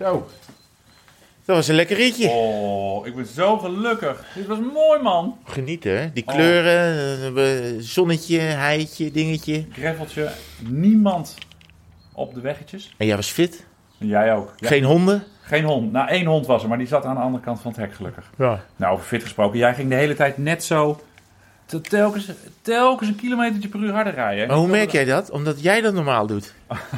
Zo. Dat was een lekker ritje. Oh, ik ben zo gelukkig. Dit was mooi, man. Genieten, hè? Die Oh. kleuren, eh, zonnetje, heitje, dingetje. Greffeltje, niemand op de weggetjes. En jij was fit? Jij ook. Ja, Geen honden? Geen hond. Nou, één hond was er, maar die zat aan de andere kant van het hek, gelukkig. Ja. Nou, over fit gesproken. Jij ging de hele tijd net zo... te- Telkens, telkens een kilometertje per uur harder rijden. Maar hoe merk jij dat? Omdat jij dat normaal doet.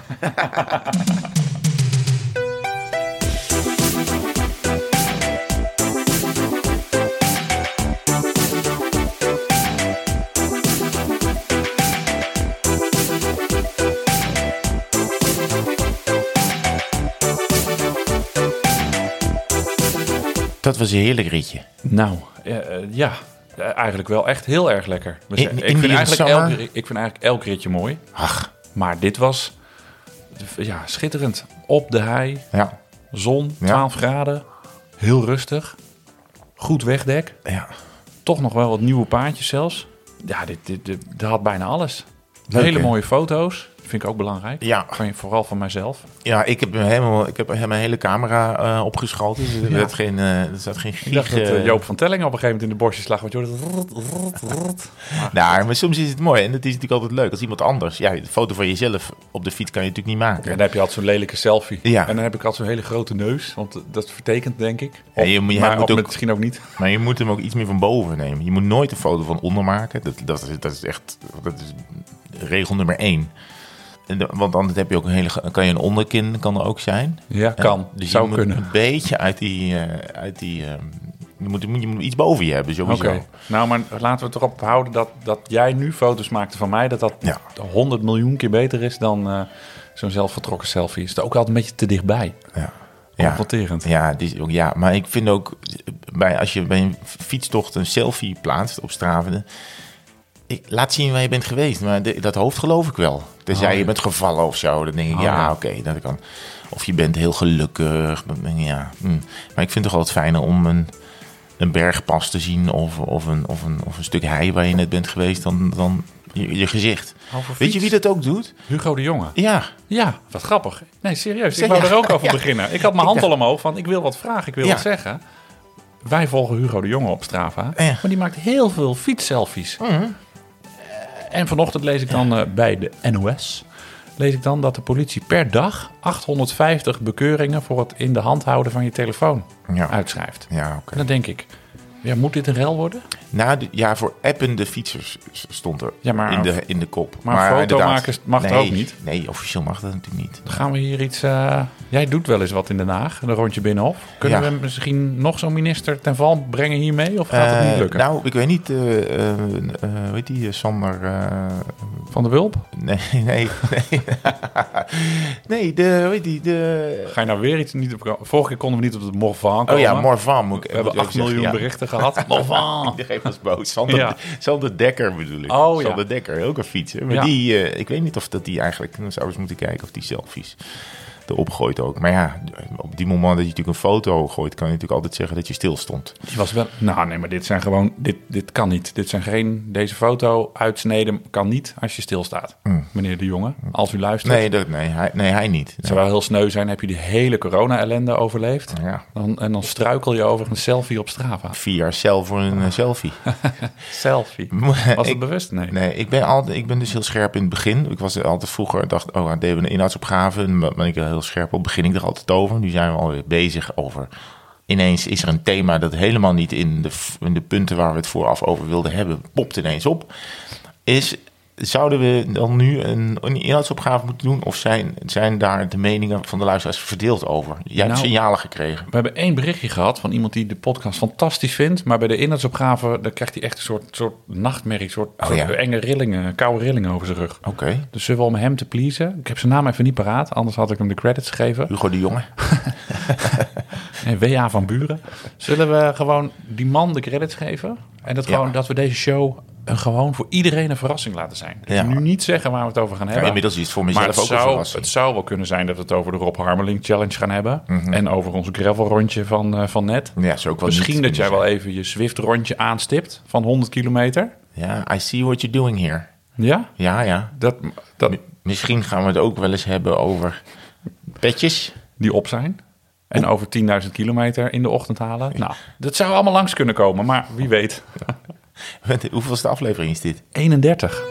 Dat was een heerlijk ritje. Nou, eh, eh, ja. Eh, eigenlijk wel echt heel erg lekker. In- ik, vind eigenlijk elk, ik vind eigenlijk elk ritje mooi. Ach, Maar dit was ja, schitterend. Op de hei, ja. zon, Ja. 12 graden. Heel rustig. Goed wegdek. ja. Toch nog wel wat nieuwe paadjes zelfs. Ja, dit, dit, dit, dit had bijna alles. Leuk, Hele hè? mooie foto's. Vind ik ook belangrijk. Ja. Van, vooral van mijzelf. Ja, ik heb, helemaal, ik heb mijn hele camera eh, opgeschoten. Dus er, Ja. werd geen, eh, er zat geen Ik dacht dat eh, Joop van Tellingen op een gegeven moment in de bosjes lag. Want je hoorde. Nou, maar soms is het mooi. En het is natuurlijk altijd leuk als iemand anders... Ja, de foto van jezelf op de fiets kan je natuurlijk niet maken. En dan heb je altijd zo'n lelijke selfie. Ja. En dan heb ik altijd zo'n hele grote neus. Want dat vertekent, denk ik. Ja, je moet- je maar moet ook- misschien ook niet. Maar je moet hem ook iets meer van boven nemen. Je moet nooit een foto van onder maken. Dat, dat, is, dat is echt dat is regel nummer één. Want dan heb je ook een hele, kan je een onderkin kan er ook zijn. Ja, kan. Dus Zou je moet kunnen. een beetje uit die, eh, uit die ehm, je, moet, je moet- iets boven je hebben sowieso. Oké. Nou, maar laten we het erop houden dat, dat jij nu foto's maakte van mij. Dat dat Ja. 100 miljoen keer beter is dan eh, zo'n zelfvertrokken selfie. Is het ook altijd een beetje te dichtbij. Ja. Ja. Confronterend. Ja, ook, ja, maar ik vind ook, bij, als je bij een fietstocht een selfie plaatst op Strava, ik, laat zien waar je bent geweest. Maar de- dat hoofd geloof ik wel. Tenzij Oh, ja. je bent gevallen of zo, dan denk ik, Oh, ja, ja. oké, dat kan. Of je bent heel gelukkig, dan denk ik, ja. hm. Maar ik vind het toch altijd fijner om een, een bergpas te zien of, of, een, of, een, of een stuk hei waar je net bent geweest, dan, dan je, je gezicht. Weet je wie dat ook doet? Hugo de Jonge. Ja, Ja, wat grappig. Nee, serieus. Ik wou ja. er ook over Ja. beginnen. Ik had mijn Ik hand dacht- al omhoog van ik wil wat vragen, ik wil Ja. wat zeggen. Wij volgen Hugo de Jonge op Strava. Maar die maakt heel veel fietsselfies. Mhm. En vanochtend lees ik dan eh, bij de NOS... lees ik dan dat de politie per dag 850 bekeuringen... voor het in de hand houden van je telefoon ja. uitschrijft. Ja, oké. En dan denk ik, ja, moet dit een rel worden? Nou, de- ja, voor appende fietsers stond er Ja, maar- in, de, in de kop. maar fotomakers inderdaad, mag nee, ook niet? Nee, officieel mag dat natuurlijk niet. Dan gaan we hier iets... eh, jij doet wel eens wat in Den Haag, een rondje binnenhof. Kunnen Ja. we misschien nog zo'n minister ten val brengen hiermee? Of gaat het Eh, niet lukken? Nou, ik weet niet, eh eh, eh, hoe heet die, eh, Sander... eh, Van de Wulp? nee, nee, nee. nee, de, heet die, de... Ga je nou weer iets niet op... Vorige keer konden we niet op het Morvan komen. Oh ja, Morvan moet ik We hebben moet ik 8 even miljoen ja. berichten gehad. Morvan! Die geeft ons boos. Sander, Ja. Sander Dekker bedoel ik. Oh, ja. Sander Dekker, ook een fietser. Maar Ja. die, eh, ik weet niet of dat die eigenlijk... Dan zouden we eens moeten kijken of die selfies erop gooit ook. Maar ja, op die moment dat je natuurlijk een foto gooit... kan je natuurlijk altijd zeggen dat je stil stond. Die was wel... Nou nee, maar dit zijn gewoon... Dit, dit kan niet. Dit zijn geen... Deze foto uitsneden kan niet als je stilstaat. Meneer de Jonge, als u luistert. Nee, dat, nee, hij, nee, hij niet. Het zou wel heel sneu zijn. Heb je die hele corona-ellende overleefd? Ja. Dan, en dan struikel je over een selfie op Strava. Vier jaar cel voor een eh, selfie. Selfie. Was het bewust? Nee. nee, ik ben, altijd, ik ben dus heel scherp in het begin. Ik was altijd vroeger, dacht, oh, deden we een inhoudsopgave. En dan ben ik er heel scherp op. Begin ik er altijd over. Nu zijn we alweer bezig over. Ineens is er een thema dat helemaal niet in de, in de punten waar we het vooraf over wilden hebben, popt ineens op. Is, zouden we dan nu een, een inhoudsopgave moeten doen? Of zijn, zijn daar de meningen van de luisteraars verdeeld over? Jij hebt Nou, signalen gekregen. We hebben één berichtje gehad van iemand die de podcast fantastisch vindt. Maar bij de inhoudsopgave dan krijgt hij echt een soort, soort nachtmerrie. Een soort, Oh, soort ja. enge rillingen, koude rillingen over zijn rug. Oké. Dus zullen we om hem te pleasen? Ik heb zijn naam even niet paraat, anders had ik hem de credits gegeven. Hugo de Jonge. En W.A. van Buren. Zullen we gewoon die man de credits geven? En dat, Ja. gewoon, dat we deze show een, gewoon voor iedereen een verrassing laten zijn. Ik Ja. kan nu niet zeggen waar we het over gaan Ja, hebben. inmiddels is het voor maar mezelf het ook een zou, verrassing. het zou wel kunnen zijn dat we het over de Rob Harmeling Challenge gaan hebben. Mhm. En over ons gravelrondje van, eh, van net. Ja, zou ook wel Misschien dat jij wel even je Zwift-rondje aanstipt van 100 kilometer. Ja, I see what you're doing here. Ja? Ja, ja. Dat, dat Misschien gaan we het ook wel eens hebben over petjes. die op zijn. En over 10.000 kilometer in de ochtend halen. Nou, dat zou allemaal langs kunnen komen, maar wie weet. Hoeveelste aflevering is dit? 31.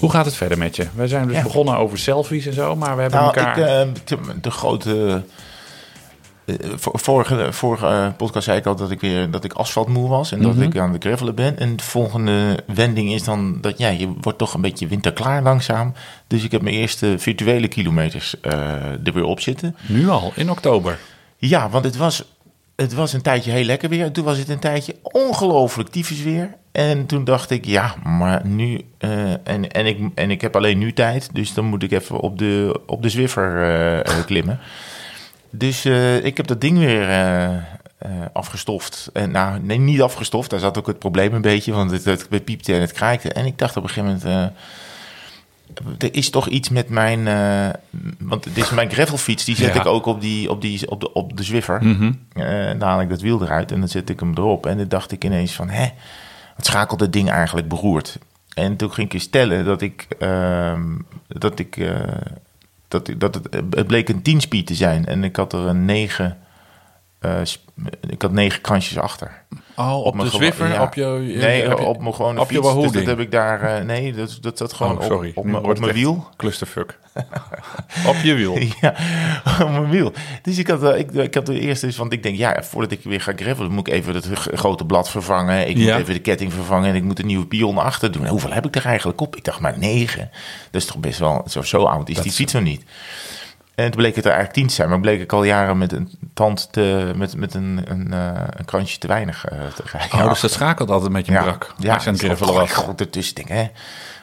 Hoe gaat het verder met je? We zijn dus Ja. begonnen over selfies en zo, maar we hebben Nou, elkaar... ik, eh, de, de grote... eh, vor- vorige, vorige eh, podcast zei ik al dat ik weer dat ik asfaltmoe was en dat Mhm. ik aan de gravelen ben. En de volgende wending is dan dat ja, je wordt toch een beetje winterklaar langzaam. Dus ik heb mijn eerste virtuele kilometers eh, er weer op zitten. Nu al, in oktober. Ja, want het was, het was een tijdje heel lekker weer. Toen was het een tijdje ongelooflijk tyfus weer. En toen dacht ik, ja, maar nu... en, en, ik, en ik heb alleen nu tijd, dus dan moet ik even op de, op de Zwiffer klimmen. Dus eh, ik heb dat ding weer eh, afgestoft. En, nou, nee, niet afgestoft. Daar zat ook het probleem een beetje, want het, het, piepte en het kraakte. En ik dacht op een gegeven moment... er is toch iets met mijn... want het is mijn gravelfiets, die zet Ja. ik ook op, die, op, die, op, de, op de Zwiffer. Mhm. Eh, dan haal ik dat wiel eruit en dan zet ik hem erop. En dan dacht ik ineens van, hè, wat schakelt dat ding eigenlijk beroerd? En toen ging ik eens stellen dat ik, ehm, dat ik, dat, dat het, het bleek een 10 speed te zijn. En ik had er een 9, eh, sp- ik had negen kransjes achter. Oh, op, mijn de Zwiffer? ja. Op je, Nee, heb je- op mijn gewone op je fiets. Dus Wahoo dat heb ik daar, eh, nee, dat, dat zat gewoon Oh, sorry. op, op, mijn- op wiel. Clusterfuck. op je wiel. Ja, op mijn wiel. Dus ik had, eh, ik, ik had de eerste, dus, want ik denk, ja, voordat ik weer ga gravelen, moet ik even het grote blad vervangen. Ik Ja. moet even de ketting vervangen en ik moet een nieuwe pion achter doen. Hoeveel heb ik er eigenlijk op? Ik dacht maar negen. Dat is toch best wel, zo, zo oud is Dat die fiets nog niet. En toen bleek het er eigenlijk tien te zijn, maar bleek ik al jaren met een tand te, met, met een, een, eh, een krantje te weinig eh, te rijden. Oh, dus dat schakelt altijd met je brak. Ja, als je aan het was. God, ertussen denk hè,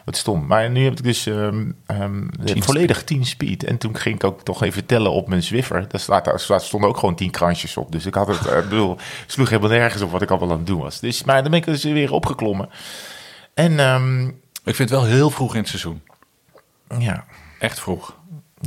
wat stom. Maar nu heb ik dus ehm, ehm, Tien volledig 10 speed. En toen ging ik ook toch even tellen op mijn Zwiffer. Daar, staat, daar stonden ook gewoon 10 kransjes op. Dus ik had het, eh, ik bedoel, sloeg helemaal nergens op wat ik allemaal aan het doen was. Dus, maar dan ben ik dus weer opgeklommen. En ehm, Ik vind het wel heel vroeg in het seizoen. ja, Echt vroeg.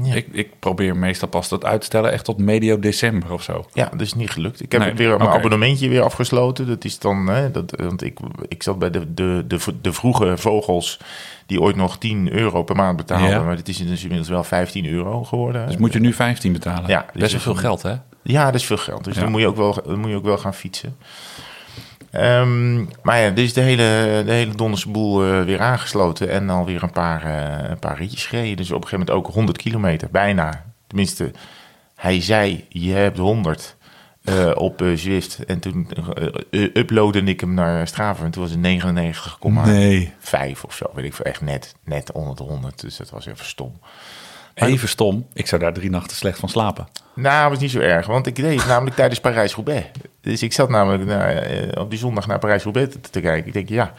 Ja. Ik, ik probeer meestal pas dat uit te stellen echt tot medio december of zo. ja, dat is niet gelukt. Ik heb Nee, weer mijn abonnementje weer afgesloten. Dat is dan, hè, dat, want ik, ik zat bij de, de, de, de vroege vogels die ooit nog 10 euro per maand betaalden. Ja. Maar dit is dus inmiddels wel 15 euro geworden. Dus moet je nu 15 betalen. Ja, dus Best wel dat- veel geld, hè? Ja, dat is veel geld. Dus Ja. dan, moet je ook wel, dan moet je ook wel gaan fietsen. Ehm, maar ja, dus de hele, de hele donderse boel eh, weer aangesloten en alweer een paar, eh, een paar ritjes gereden. Dus op een gegeven moment ook 100 kilometer, bijna. Tenminste, hij zei, je hebt 100 eh, op Zwift. En toen uploadde ik hem naar Strava en toen was het 99,5 of zo. Weet ik veel, echt net, net onder de 100. Dus dat was even stom. Even stom. Ik zou daar drie nachten slecht van slapen. Nou, dat was niet zo erg, want ik deed namelijk tijdens Parijs-Roubaix. Dus ik zat namelijk naar, eh, op die zondag naar Parijs-Roubaix te, te kijken. Ik denk, ja,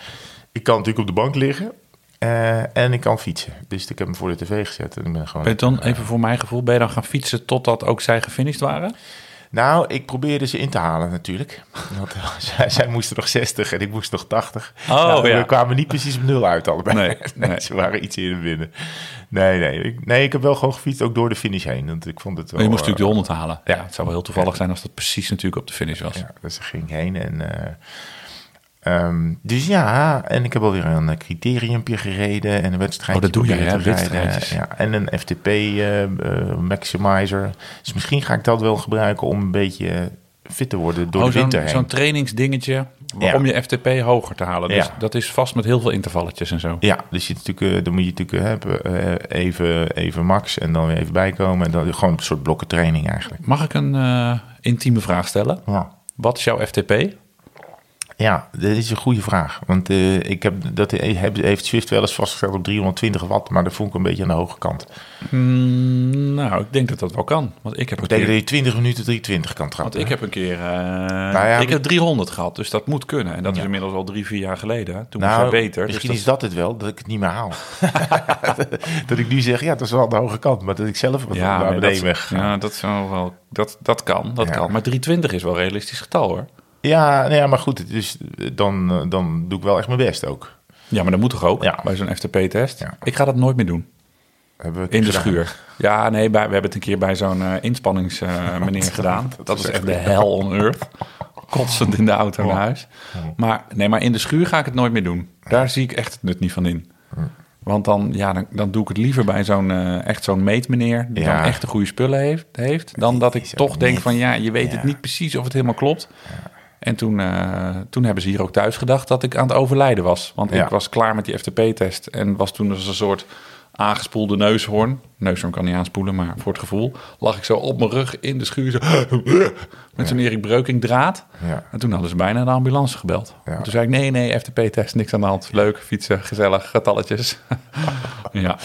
ik kan natuurlijk op de bank liggen eh, en ik kan fietsen. Dus ik heb hem voor de tv gezet en ik ben gewoon... Ben je dan, even voor mijn gevoel, ben je dan gaan fietsen totdat ook zij gefinished waren? Nou, ik probeerde ze in te halen natuurlijk. Want eh, zij, zij moesten nog 60 en ik moest nog 80. Oh, nou, ja. We kwamen niet precies op nul uit allebei. Nee, nee. Ze waren iets eerder binnen. Nee, nee. Ik, nee, ik heb wel gewoon gefietst ook door de finish heen. Want ik vond het wel... Je moest eh, natuurlijk de 100 halen. Ja, ja. het zou wel heel toevallig zijn als dat precies natuurlijk op de finish was. Ja, dus daar ging heen. En, eh, ehm, dus ja, en ik heb alweer een eh, criteriumpje gereden en een wedstrijd. Oh, dat doe jij, hè? Wedstrijdjes. Ja, en een FTP eh, eh, Maximizer. Dus misschien ga ik dat wel gebruiken om een beetje fit te worden door Oh, de zo'n, winter heen. zo'n trainingsdingetje waarom je FTP hoger te halen. Dus Ja. dat is vast met heel veel intervalletjes en zo. Ja, dus je natuurlijk, dan moet je natuurlijk even, even max en dan weer even bijkomen. En dan gewoon een soort blokken training eigenlijk. Mag ik een intieme vraag stellen? Ja. Wat is jouw FTP? Ja, dat is een goede vraag. Want eh, ik heb, dat heb, heeft Swift wel eens vastgesteld op 320 watt, maar dat vond ik een beetje aan de hoge kant. Hmm, nou, ik denk dat dat wel kan. Want ik heb een betekent keer, dat je 20 minuten 320 kan trappen. want ik heb een keer eh, ja, ik heb 300 gehad, dus dat moet kunnen. En dat is inmiddels al drie, vier jaar geleden. Toen was nou, het beter. misschien dus is dat het wel, dat ik het niet meer haal. dat ik nu zeg, ja, dat is wel aan de hoge kant, maar dat ik zelf wat ja, naar beneden ja, dat, zou wel, dat, dat kan, dat kan. Maar 320 is wel een realistisch getal hoor. Ja, nou ja, maar goed, dus dan, eh, dan doe ik wel echt mijn best ook. Ja, maar dat moet toch ook Ja. bij zo'n FTP-test? Ja. Ik ga dat nooit meer doen. Hebben we In de gedaan. schuur. Ja, nee, bij, we hebben het een keer bij zo'n eh inspanningsmeneer gedaan. Dat, dat is is echt de hell on earth. kotsend in de auto naar huis. Maar, nee, maar in de schuur ga ik het nooit meer doen. Daar zie ik echt het nut niet van in. Want dan, ja, dan, dan doe ik het liever bij zo'n eh, echt zo'n meetmeneer... die Ja. dan echt de goede spullen heeft, heeft dan dat ik toch denk van... ja, je weet het niet precies of het helemaal klopt. En toen, eh, toen hebben ze hier ook thuis gedacht dat ik aan het overlijden was. Want Ja. ik was klaar met die FTP-test en was toen als een soort aangespoelde neushoorn. Neushoorn kan niet aanspoelen, maar voor het gevoel lag ik zo op mijn rug in de schuur. Zo, met zo'n Erik Breuking draad. Ja. En toen hadden ze bijna de ambulance gebeld. Ja. Toen zei ik, nee, nee, FTP-test, niks aan de hand. Leuk, fietsen, gezellig, getalletjes. ja.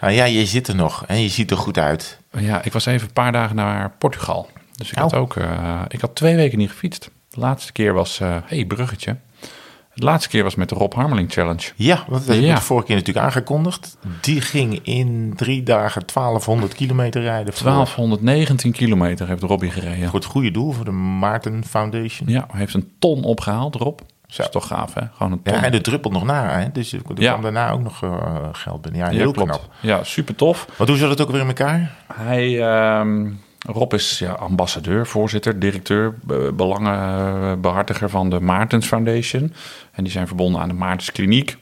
Nou ja, je zit er nog en je ziet er goed uit. ja, ik was even een paar dagen naar Portugal. Dus ik, Oh. had ook, eh, ik had twee weken niet gefietst. De laatste keer was, eh hey, bruggetje. De laatste keer was met de Rob Harmeling Challenge. Ja, dat heb Ja. de vorige keer natuurlijk aangekondigd. Die ging in drie dagen 1200 kilometer rijden. voor- 1219 kilometer heeft Robbie gereden. Voor het goede doel, voor de Maarten Foundation. Ja, hij heeft een ton opgehaald, Rob. Dat is toch gaaf, hè? Gewoon een ton. Ja, en er druppelt nog na, hè? dus er Ja. kwam daarna ook nog eh, geld binnen. Ja, Ja, heel klopt. knap. Ja, super tof. Wat hoe zat het ook weer in elkaar? Hij, ehm, Rob is ja, ambassadeur, voorzitter, directeur, be- belangenbehartiger van de Maartens Foundation. En die zijn verbonden aan de Maartens Kliniek.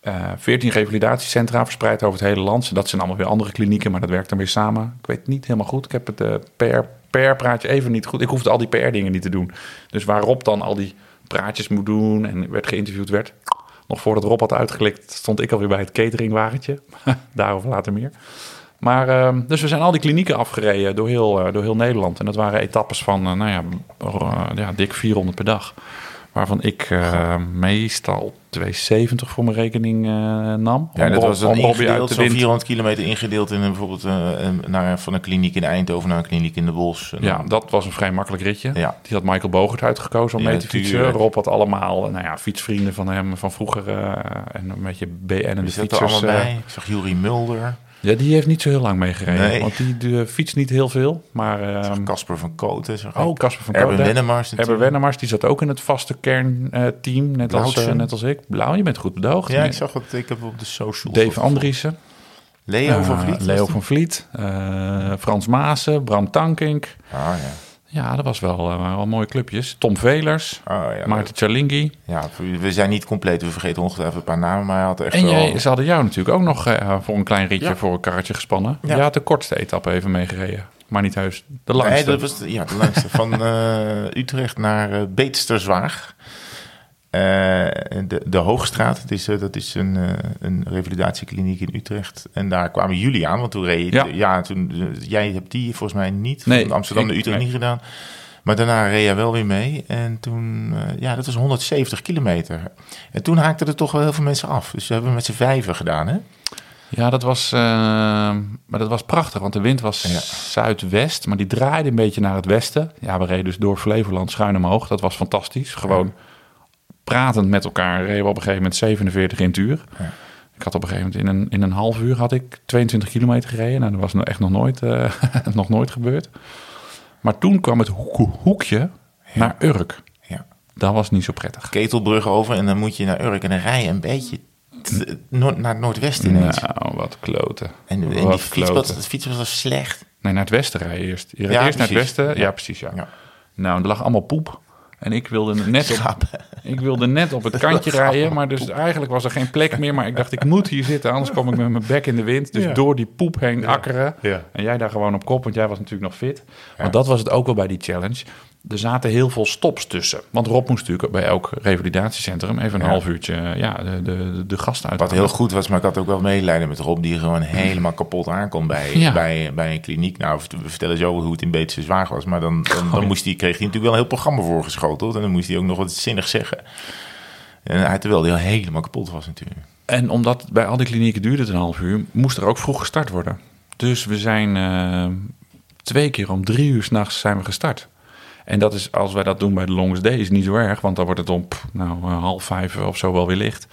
Eh 14 revalidatiecentra verspreid over het hele land. Dat zijn allemaal weer andere klinieken, maar dat werkt dan weer samen. Ik weet het niet helemaal goed. Ik heb het eh, PR, PR-praatje even niet goed. Ik hoefde al die PR-dingen niet te doen. Dus waar Rob dan al die praatjes moet doen en werd geïnterviewd werd... Nog voordat Rob had uitgeklikt, stond ik alweer bij het cateringwagentje. Daarover later meer. Maar, ehm, dus we zijn al die klinieken afgereden door heel, eh, door heel Nederland. En dat waren etappes van, eh, nou ja, eh, ja, dik 400 per dag. Waarvan ik meestal 270 voor mijn rekening nam. Ja, dat was dan Robbie ingedeeld, zo'n wind. 400 kilometer ingedeeld in een, bijvoorbeeld een- naar, van een kliniek in Eindhoven naar een kliniek in de Bos. Ja, dat was een vrij makkelijk ritje. Ja. Die had Michael Bogert uitgekozen om Ja, mee te fietsen. Rob had allemaal nou ja, fietsvrienden van hem van vroeger. en een beetje BN en de er fietsers. allemaal bij? Ik zag Jurie Mulder, ja, die heeft niet zo heel lang meegereden. Nee. Want die eh, fietst niet heel veel. Maar ehm, Casper van ik. Oh, Casper van Erben Koten. Wennemars die zat ook in het vaste kernteam, net, als, eh, net als ik. Blauw, je bent goed bedoogd. Ja, ik zag het. Ik heb op de social. Dave Andriessen. Leo eh, van Vliet. Leo van Vliet. eh, Frans Maassen. Bram Tankink. Ah ja. Ja, dat was wel, eh, wel mooie clubjes. Tom Velers. Oh, ja, Maarten Chalingi. ja, we zijn niet compleet. We vergeten ongetwijfeld een paar namen, maar hij had echt En wel... jij, ze hadden jou natuurlijk ook nog eh, voor een klein ritje Ja. voor een karretje gespannen. Ja. Je had de kortste etappe even meegereden. Maar niet heus de langste. Nee, dat was de, ja, de langste. Van eh, Utrecht naar eh Beetsterzwaag. Eh, de, de Hoogstraat, dat is, eh, dat is een, eh, een revalidatiekliniek in Utrecht. En daar kwamen jullie aan, want toen reed Ja. ja. toen, jij hebt die volgens mij niet Nee, van Amsterdam naar Utrecht nee. niet gedaan. Maar daarna reed jij wel weer mee. En toen, ja, dat was 170 kilometer. En toen haakten er toch wel heel veel mensen af. Dus we hebben met z'n vijven gedaan, hè? Ja, dat was, maar dat was prachtig, want de wind was Ja. zuidwest, maar die draaide een beetje naar het westen. Ja, we reden dus door Flevoland schuin omhoog. Dat was fantastisch. Gewoon pratend met elkaar reden we op een gegeven moment 47 in het uur. Ja. Ik had op een gegeven moment in een, in een half uur had ik 22 kilometer gereden. Nou, dat was echt nog nooit, eh, nog nooit gebeurd. Maar toen kwam het hoek- hoekje naar Urk. Ja. Dat was niet zo prettig. Ketelbrug over en dan moet je naar Urk. En dan rij je een beetje noord- naar het noordwesten ineens. Nou, wat kloten. En, en die Wat fietspad, het fietspad was slecht. Nee, naar het westen rijden eerst. Je rijdt Ja, eerst naar het precies. westen. Ja, Ja. precies. Ja. Ja. Nou, er lag allemaal poep. En ik wilde net op, ik wilde net op het kantje rijden. Maar dus eigenlijk was er geen plek meer. Maar ik dacht, ik moet hier zitten. Anders kom ik met mijn bek in de wind. Dus Ja. door die poep heen akkeren. Ja. En jij daar gewoon op kop, want jij was natuurlijk nog fit. Want dat was het ook wel bij die challenge. Er zaten heel veel stops tussen. Want Rob moest natuurlijk bij elk revalidatiecentrum even een Ja. half uurtje ja, de, de, de gast uit. Wat heel goed was, maar ik had ook wel medelijden met Rob, die gewoon helemaal kapot aankomt bij, Ja. bij, bij een kliniek. Nou, we vertellen zo hoe het in Beetse zwaar was, maar dan, dan, Oh, dan moest hij, kreeg hij natuurlijk wel een heel programma voorgeschoteld. En dan moest hij ook nog wat zinnig zeggen. En hij, terwijl hij helemaal kapot was natuurlijk. En omdat bij al die klinieken duurde het een half uur, moest er ook vroeg gestart worden. Dus we zijn eh, twee keer om drie uur s'nachts zijn we gestart. En dat is, als wij dat doen bij de Longest Day, is niet zo erg. Want dan wordt het om pff, nou, eh, half vijf of zo wel weer licht.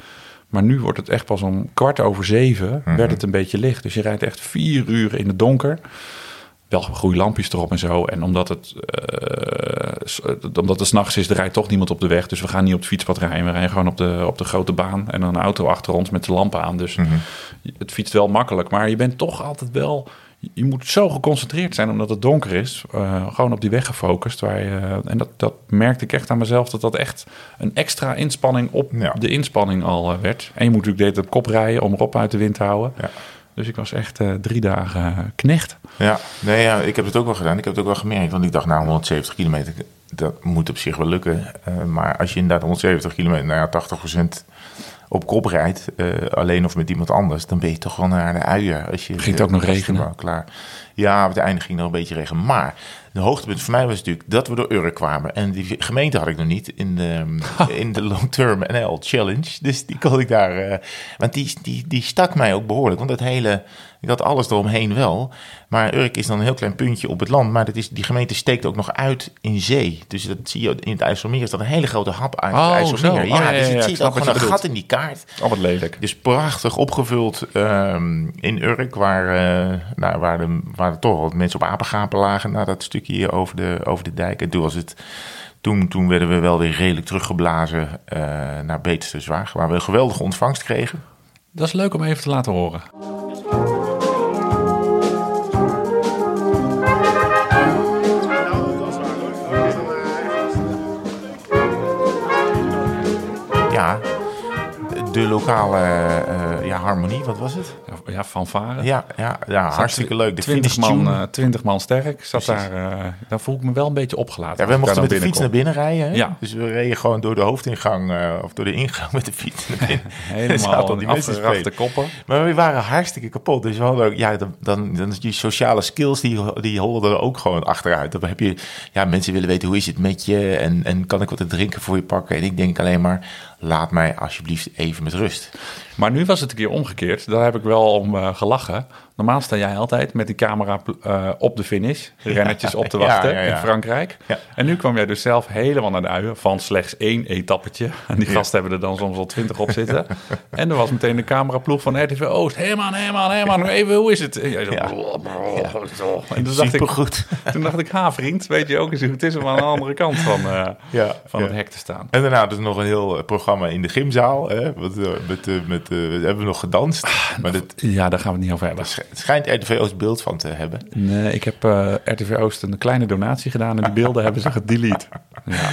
Maar nu wordt het echt pas om kwart over zeven werd het een beetje licht. Dus je rijdt echt vier uur in het donker. Wel goede lampjes erop en zo. En omdat het, s- omdat het s'nachts is, er rijdt toch niemand op de weg. Dus we gaan niet op het fietspad rijden. We rijden gewoon op de, op de grote baan. En dan een auto achter ons met de lampen aan. Dus het fietst wel makkelijk. Maar je bent toch altijd wel... je moet zo geconcentreerd zijn omdat het donker is. eh, gewoon op die weg gefocust. Waar je, en dat, dat merkte ik echt aan mezelf. Dat dat echt een extra inspanning op Ja. de inspanning al eh, werd. En je moet natuurlijk de hele tijd op kop rijden om Rob uit de wind te houden. Ja. Dus ik was echt eh, drie dagen eh, knecht. Ja, nee, ja, ik heb het ook wel gedaan. Ik heb het ook wel gemerkt. Want ik dacht, nou, 170 kilometer, dat moet op zich wel lukken. Eh, maar als je inderdaad 170 kilometer, nou ja, 80% op kop rijdt, eh, alleen of met iemand anders, dan ben je toch wel naar de uier. Als je, Ging het ook nog regenen? Klaar. Ja, op het einde ging er een beetje regen. Maar de hoogtepunt voor mij was natuurlijk dat we door Urk kwamen. En die gemeente had ik nog niet in de, in de Long Term NL Challenge. Dus die kon ik daar... eh, want die, die, die stak mij ook behoorlijk. Want dat hele... Ik had alles eromheen wel. Maar Urk is dan een heel klein puntje op het land. Maar dat is, die gemeente steekt ook nog uit in zee. Dus dat zie je in het IJsselmeer. Is dat een hele grote hap uit Oh, het IJsselmeer. zo. Oh, ja, ja, dus ja, het zit ook gewoon een bedoelt. gat in die kaart. Oh, wat lelijk. Dus prachtig opgevuld ehm, in Urk, waar, nou, waar, de, waar toch wat mensen op apengapen lagen. na dat stukje hier over de, over de dijk. En toen was het. Toen, toen werden we wel weer redelijk teruggeblazen eh, naar Beterste Zwaag, waar we een geweldige ontvangst kregen. Dat is leuk om even te laten horen. Ja, de lokale eh, harmonie, wat was het? Ja, fanfare. Ja, ja, ja hartstikke leuk. De 20 finish man, tune. eh, 20 man sterk. Zat Precies. daar, eh, dan voel ik me wel een beetje opgelaten. Ja, we mochten daar met de fiets naar binnen rijden. Hè? Ja. Dus we reden gewoon door de hoofdingang, eh, of door de ingang met de fiets naar binnen. Helemaal die spelen. koppen. Maar we waren hartstikke kapot. Dus we hadden ook, ja, dan, dan, die sociale skills, die, die holden er ook gewoon achteruit. Dan heb je, ja, mensen willen weten hoe is het met je en, en kan ik wat te drinken voor je pakken? En ik denk alleen maar, laat mij alsjeblieft even met rust. Maar nu was het een keer omgekeerd. Daar heb ik wel om eh, gelachen. Normaal sta jij altijd met die camera eh, op de finish. Rennetjes op te wachten ja, ja. in Frankrijk. En nu kwam jij dus zelf helemaal naar de uien van slechts één etappetje. En die gasten hebben er dan soms al twintig op zitten. en er was meteen de cameraploeg van RTV Oost. Herman, Herman, Herman, even, hoe is het? En, jij zo, Ja. en toen, dacht ik, toen dacht ik, ha vriend, weet je ook eens hoe het is om aan de andere kant van, eh, van het hek te staan. En daarna dus nog een heel eh, programma in de gymzaal. Hè? Met, met, met, hebben we nog gedanst. maar dat, Ja, daar gaan we het niet over hebben. Het schijnt RTV Oost beeld van te hebben. Nee, ik heb eh, RTV Oost een kleine donatie gedaan en die beelden hebben ze gedelete. Ja.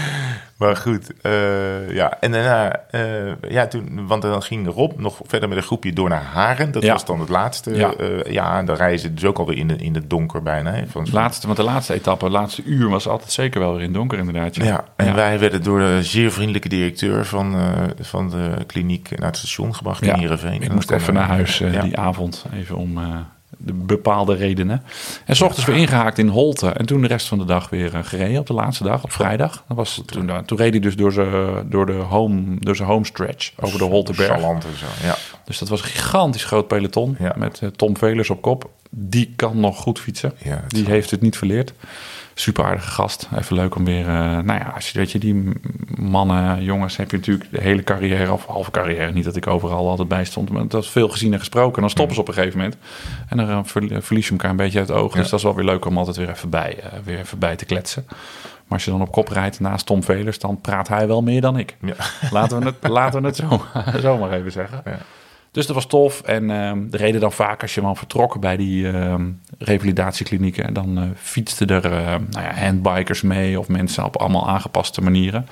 Maar goed, eh, ja. En daarna, eh, ja, toen, want dan ging Rob nog verder met een groepje door naar Haren. Dat Ja. was dan het laatste. Ja. Ja, ja en dan rijden ze dus ook alweer in, de, in het donker bijna. Hè, van, Laatste, want de laatste etappe, het laatste uur was altijd zeker wel weer in het donker inderdaad. Ja, en Ja. wij werden door de zeer vriendelijke directeur van, van de kliniek naar het station gebracht Ja, in Heerenveen. Ik moest even naar huis die avond, even om de bepaalde redenen. En s ochtends weer ingehaakt in Holte. En toen de rest van de dag weer eh, gereden op de laatste dag, op vrijdag. Dat was, toen, toen reed hij dus door zijn door de home, door zijn home stretch over de Holteberg. En zo, ja. Dus dat was een gigantisch groot peloton Ja. met eh, Tom Velers op kop. Die kan nog goed fietsen. Ja, die heeft het niet verleerd. Super aardige gast. Even leuk om weer... eh, nou ja, als je, weet je, die mannen, jongens... heb je natuurlijk de hele carrière, of halve carrière... niet dat ik overal altijd bij stond... maar dat is veel gezien en gesproken. En dan stoppen ze op een gegeven moment. En dan eh, ver- verlies je elkaar een beetje uit het oog. Dus dat is wel weer leuk om altijd weer even bij, eh, weer even bij te kletsen. Maar als je dan op kop rijdt naast Tom Velers... dan praat hij wel meer dan ik. Ja. Laten we het, laten we het zo, zo maar even zeggen. Ja. Dus dat was tof. En ehm, de reden dan vaak als je dan vertrokken bij die ehm, revalidatieklinieken, dan eh fietsten er eh, nou ja, handbikers mee of mensen op allemaal aangepaste manieren.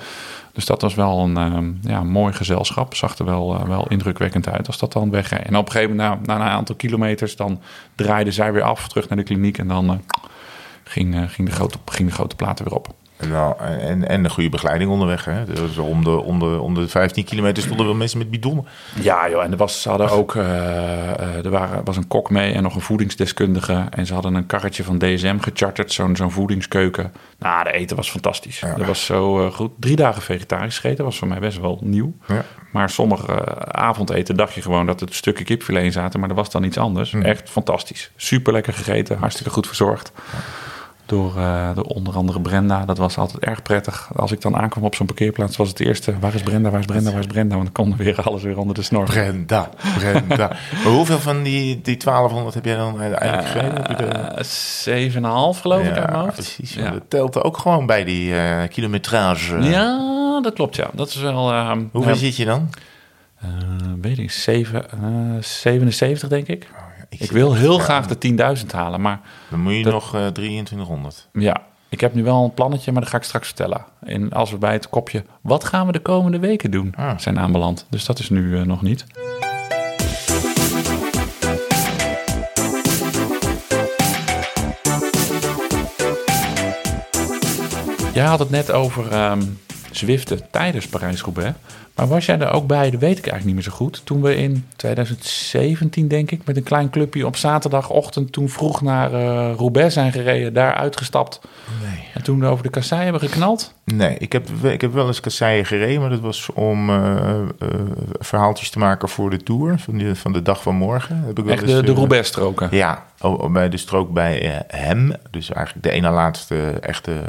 Dus dat was wel een ehm, ja, mooi gezelschap. Zag er wel, eh, wel indrukwekkend uit als dat dan wegreed. En op een gegeven moment, na, na een aantal kilometers, dan draaiden zij weer af terug naar de kliniek. En dan ging, ging, de grote, ging de grote platen weer op. En, wel- en, en een goede begeleiding onderweg. Hè. Dus om, de, om, de, om de 15 kilometer stonden wel mensen met bidonnen. Ja, joh, en er was, ze hadden ook, eh, eh, er waren, was een kok mee en nog een voedingsdeskundige. En ze hadden een karretje van DSM gecharterd, zo'n zo'n voedingskeuken. Nou, de eten was fantastisch. Ja. Dat was zo eh, goed. Drie dagen vegetarisch gegeten, was voor mij best wel nieuw. Ja. Maar sommige avondeten dacht je gewoon dat het stukken kipfilet in zaten, maar er was dan iets anders. Echt fantastisch. Super lekker gegeten, hartstikke goed verzorgd. Door, door onder andere Brenda. Dat was altijd erg prettig. Als ik dan aankwam op zo'n parkeerplaats, was het eerste: waar is Brenda, waar is Brenda, waar is Brenda? Want dan kon er weer alles weer onder de snor. Brenda, Brenda. maar hoeveel van die, die 1200 heb jij dan eigenlijk de- Eh, Zeven en een half geloof ik uit mijn hoofd. precies. Ja. Dat telt ook gewoon bij die eh, kilometrage. Ja, dat klopt ja. Dat is wel... Hoeveel zit je dan? weet ik, zeven, eh, 77 denk ik. Ik wil heel graag de 10.000 halen, maar Dan moet je Dat- nog eh 2300. ja, ik heb nu wel een plannetje, maar dat ga ik straks vertellen. En als we bij het kopje, wat gaan we de komende weken doen, Ah. zijn aanbeland. Dus dat is nu eh, nog niet. Jij had het net over ehm Zwiften tijdens Parijs-Roubaix. Maar was jij er ook bij, dat weet ik eigenlijk niet meer zo goed. Toen we in 2017, denk ik, met een klein clubje op zaterdagochtend... toen vroeg naar eh, Roubaix zijn gereden, daar uitgestapt... Nee. En toen over de kassei hebben geknald? Nee, ik heb, ik heb wel eens kasseien gereden, maar dat was om eh, eh, verhaaltjes te maken voor de Tour van, die, van de dag van morgen. Heb ik wel Echt eens, de, de Roubaix-stroken? Ja, oh, oh, bij de strook bij hem. Dus eigenlijk de ene laatste echte,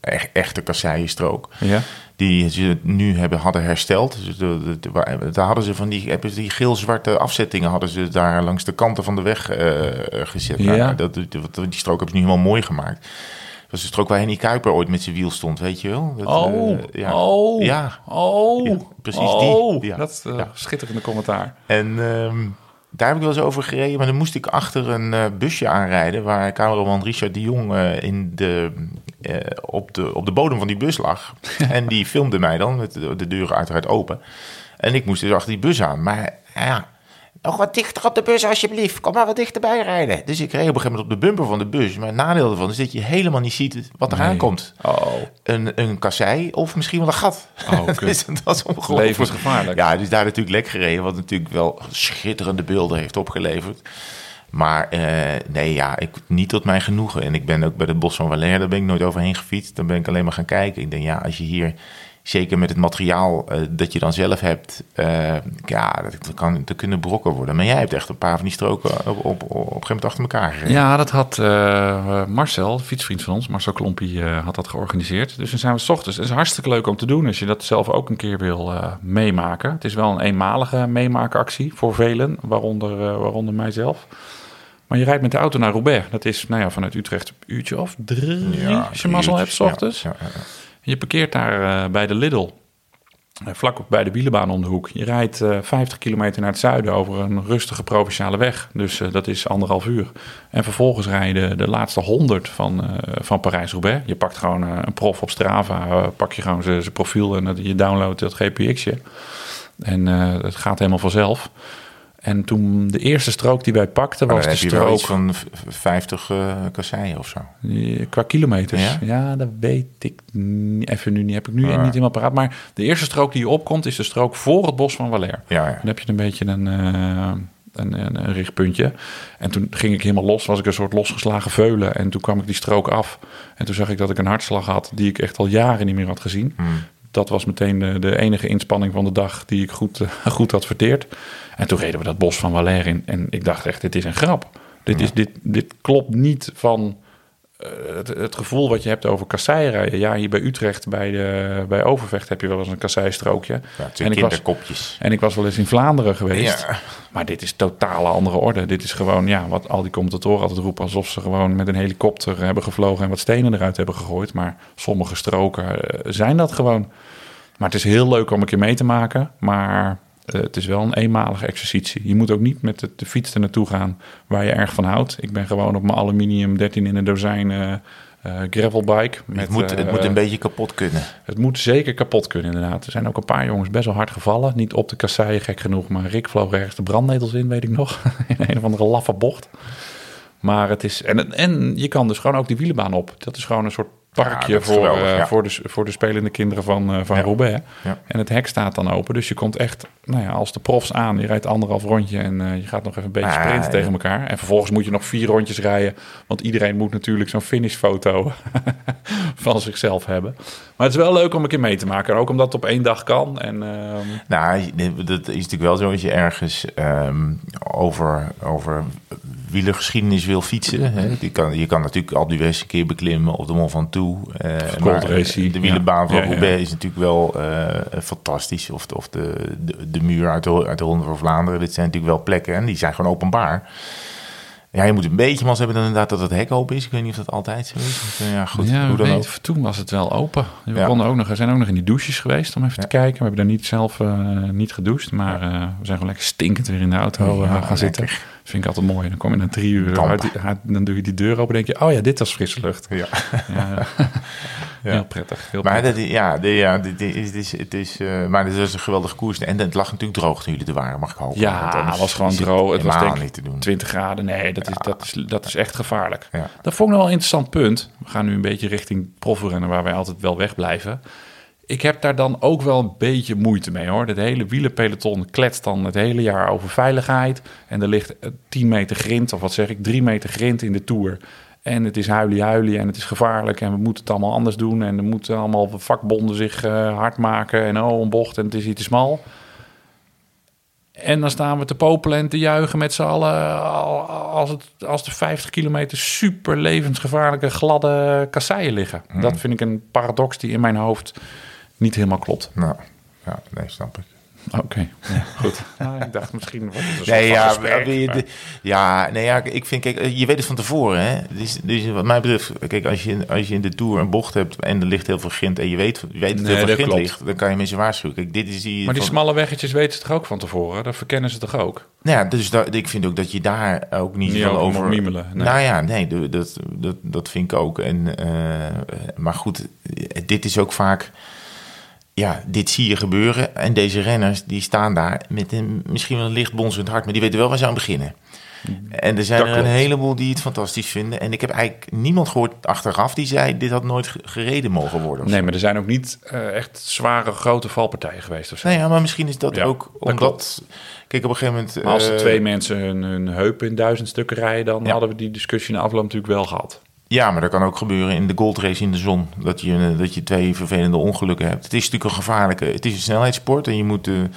echt, echte kasseienstrook. Ja. Die ze nu hebben, hadden hersteld. Dus de, de- de- waar- daar hadden ze van die, hebben die geel-zwarte afzettingen hadden ze daar langs de kanten van de weg eh, gezet. Ja. Nou, dat, die, strook hebben ze nu helemaal mooi gemaakt. Dat was de strook waar Henny Kuiper ooit met zijn wiel stond, weet je wel? Dat, Oh, eh, ja. oh, Ja, oh, Ja, precies oh. die. Ja. Dat is eh, schitterende commentaar. En ehm, daar heb ik wel eens over gereden, maar dan moest ik achter een busje aanrijden waar cameraman Richard de Jong in de, eh, op, de, op de bodem van die bus lag. en die filmde mij dan, met de, de deuren uiteraard open. En ik moest dus achter die bus aan. Maar ja, nog wat dichter op de bus alsjeblieft. Kom maar wat dichterbij rijden. Dus ik reed op een gegeven moment op de bumper van de bus. Maar het nadeel ervan is dat je helemaal niet ziet wat er Nee. aankomt. Oh, Een, een kassei of misschien wel een gat. Oh, dus dat was ongelooflijk. levensgevaarlijk. Ja, dus daar natuurlijk lek gereden, wat natuurlijk wel schitterende beelden heeft opgeleverd. Maar eh, nee, ja, ik, niet tot mijn genoegen. En ik ben ook bij het Bos van Valère, daar ben ik nooit overheen gefietst. Dan ben ik alleen maar gaan kijken. Ik denk, ja, als je hier, zeker met het materiaal eh, dat je dan zelf hebt, eh, ja, dat, kan, dat kunnen brokken worden. Maar jij hebt echt een paar van die stroken op, op, op, een gegeven moment achter elkaar gereden. Ja, dat had Marcel, fietsvriend van ons, Marcel Klompie, had dat georganiseerd. Dus dan zijn we 's ochtends. Het is hartstikke leuk om te doen als je dat zelf ook een keer wil meemaken. Het is wel een eenmalige meemaakactie voor velen, waaronder, waaronder mijzelf. Maar je rijdt met de auto naar Roubaix. Dat is nou ja, vanuit Utrecht een uurtje of drie, als je mazzel hebt, 's ochtends. Ja, ja, ja. Je parkeert daar eh, bij de Lidl, eh, vlak bij de wielenbaan om de hoek. Je rijdt eh 50 kilometer naar het zuiden over een rustige provinciale weg. Dus dat is anderhalf uur. En vervolgens rijden de laatste 100 van, van Parijs-Roubaix. Je pakt gewoon een prof op Strava, pak je gewoon zijn profiel en je downloadt dat GPX'je. En het gaat helemaal vanzelf. En toen de eerste strook die wij pakten Maar was de heb je wel strook... iets van v- 50 eh kasseien of zo. Eh, Qua kilometers? Ja? Ja, dat weet ik niet. even nu niet. Heb ik nu Ja. niet helemaal paraat. Maar de eerste strook die je opkomt is de strook voor het bos van Valère. Ja. Dan heb je een beetje een, eh, een, een, een richtpuntje. En toen ging ik helemaal los. Was ik een soort losgeslagen veulen. En toen kwam ik die strook af. En toen zag ik dat ik een hartslag had die ik echt al jaren niet meer had gezien. Hmm. Dat was meteen de, de enige inspanning van de dag die ik goed, eh, goed had verteerd. En toen reden we dat bos van Valère in. En ik dacht echt, dit is een grap. Dit, is, dit, dit klopt niet van eh, het, het gevoel wat je hebt over kasseierijden. Ja, hier bij Utrecht, bij, de, bij Overvecht heb je wel eens een kasseistrookje. Ja, en, ik was, en ik was wel eens in Vlaanderen geweest. Ja. Maar dit is totale andere orde. Dit is gewoon, ja, wat al die commentatoren altijd roepen... alsof ze gewoon met een helikopter hebben gevlogen... en wat stenen eruit hebben gegooid. Maar sommige stroken eh, zijn dat gewoon. Maar het is heel leuk om een keer mee te maken. Maar eh, het is wel een eenmalige exercitie. Je moet ook niet met de, de fiets er naartoe gaan waar je erg van houdt. Ik ben gewoon op mijn aluminium 13 in een dozijn eh, gravelbike. Met, het, moet, het moet een beetje kapot kunnen. het moet zeker kapot kunnen, inderdaad. Er zijn ook een paar jongens best wel hard gevallen. Niet op de kasseien, gek genoeg. Maar Rick vloog ergens de brandnetels in, weet ik nog. in een of andere laffe bocht. Maar het is... En, en je kan dus gewoon ook die wielenbaan op. Dat is gewoon een soort parkje voor, geweldig, eh, ja. voor, de, voor de spelende kinderen van, eh, van Ja. Roubaix. En het hek staat dan open. Dus je komt echt, nou ja, als de profs aan. Je rijdt anderhalf rondje en eh, je gaat nog even een beetje Ah, sprinten tegen elkaar. En vervolgens moet je nog vier rondjes rijden. Want iedereen moet natuurlijk zo'n finishfoto van zichzelf hebben. Maar het is wel leuk om een keer mee te maken. En ook omdat het op één dag kan. En ehm, Nou, dat is natuurlijk wel zo als je ergens ehm, over, over wielergeschiedenis wil fietsen. Hè? Je, kan, je kan natuurlijk al die een keer beklimmen op de Mont Ventoux. Eh maar Racy, de wielenbaan van. Roubaix is natuurlijk wel eh, fantastisch. Of, de, of de, de, de muur uit de, uit de Ronde van Vlaanderen. Dit zijn natuurlijk wel plekken en die zijn gewoon openbaar. Ja, je moet een beetje mans hebben dan inderdaad dat het hek open is. Ik weet niet of dat altijd zo is. Want, eh, ja, goed, ja, hoe dan ook. Toen was het wel open. We, Ja. konden ook nog, we zijn ook nog in die douches geweest om even te kijken. We hebben daar niet zelf eh, niet gedoucht, maar eh, we zijn gewoon lekker stinkend weer in de auto gaan zitten. Dat vind ik altijd mooi. Dan kom je na drie uur, uit- dan doe je die deur open en denk je, oh ja, dit was frisse lucht. Ja. Heel prettig. Heel Maar prettig. dat, ja, de, ja dit, dit is, het is, het is, eh, maar het is een geweldige koers. En het lag natuurlijk droog toen jullie er waren, mag ik hopen. Ja, het was gewoon droog. Het was denk ik niet te doen. 20 graden. Nee, dat is, dat is, dat is echt gevaarlijk. Dat vond ik nog wel een interessant punt. We gaan nu een beetje richting profrennen waar wij altijd wel wegblijven. Ik heb daar dan ook wel een beetje moeite mee hoor. Het hele wielenpeloton kletst dan het hele jaar over veiligheid. En er ligt eh, 10 meter grind, of wat zeg ik, 3 meter grind in de Tour. En het is huilie-huilie en het is gevaarlijk en we moeten het allemaal anders doen. En er moeten allemaal vakbonden zich eh, hard maken en oh, een bocht en het is iets te smal. En dan staan we te popelen en te juichen met z'n allen al- als, het, als de 50 kilometer super levensgevaarlijke gladde kasseien liggen. Dat vind ik een paradox die in mijn hoofd niet helemaal klopt. Nou, ja, nee, snap ik. Oké, ja, goed. Nou, ik dacht misschien wordt het een soort Nee, ja, gesprek, wil je maar- de- ja, nee, ja, ik vind, kijk, je weet het van tevoren, hè. Dus, dus wat mij betreft, kijk, als je, als je in de Tour een bocht hebt en er ligt heel veel grind en je weet, je weet dat Nee, er heel dat veel grind klopt. ligt, dan kan je mensen waarschuwen. Kijk, dit is die... Maar die van- smalle weggetjes weten ze toch ook van tevoren? Dat verkennen ze toch ook? Nou ja, dus da- ik vind ook dat je daar ook niet, Niet van over miemelen, nee. Nou ja, nee, dat, dat, dat vind ik ook. En, eh, maar goed, dit is ook vaak... Ja, dit zie je gebeuren. En deze renners, die staan daar met een, misschien wel een licht bonzend hart... maar die weten wel waar ze aan beginnen. En er zijn Dat er een heleboel die het fantastisch vinden. En ik heb eigenlijk niemand gehoord achteraf die zei... dit had nooit ge- gereden mogen worden. Nee, maar er zijn ook niet eh, echt zware grote valpartijen geweest of zo. Nee, ja, maar misschien is dat Ja, ook dat omdat... Kijk, op een gegeven moment... Maar als er eh, twee mensen hun, hun heup in duizend stukken rijden, dan Ja. hadden we die discussie in de afloop natuurlijk wel gehad. Ja, maar dat kan ook gebeuren in de goldrace in de zon. Dat je, eh, dat je twee vervelende ongelukken hebt. Het is natuurlijk een gevaarlijke... Het is een snelheidssport en je moet de,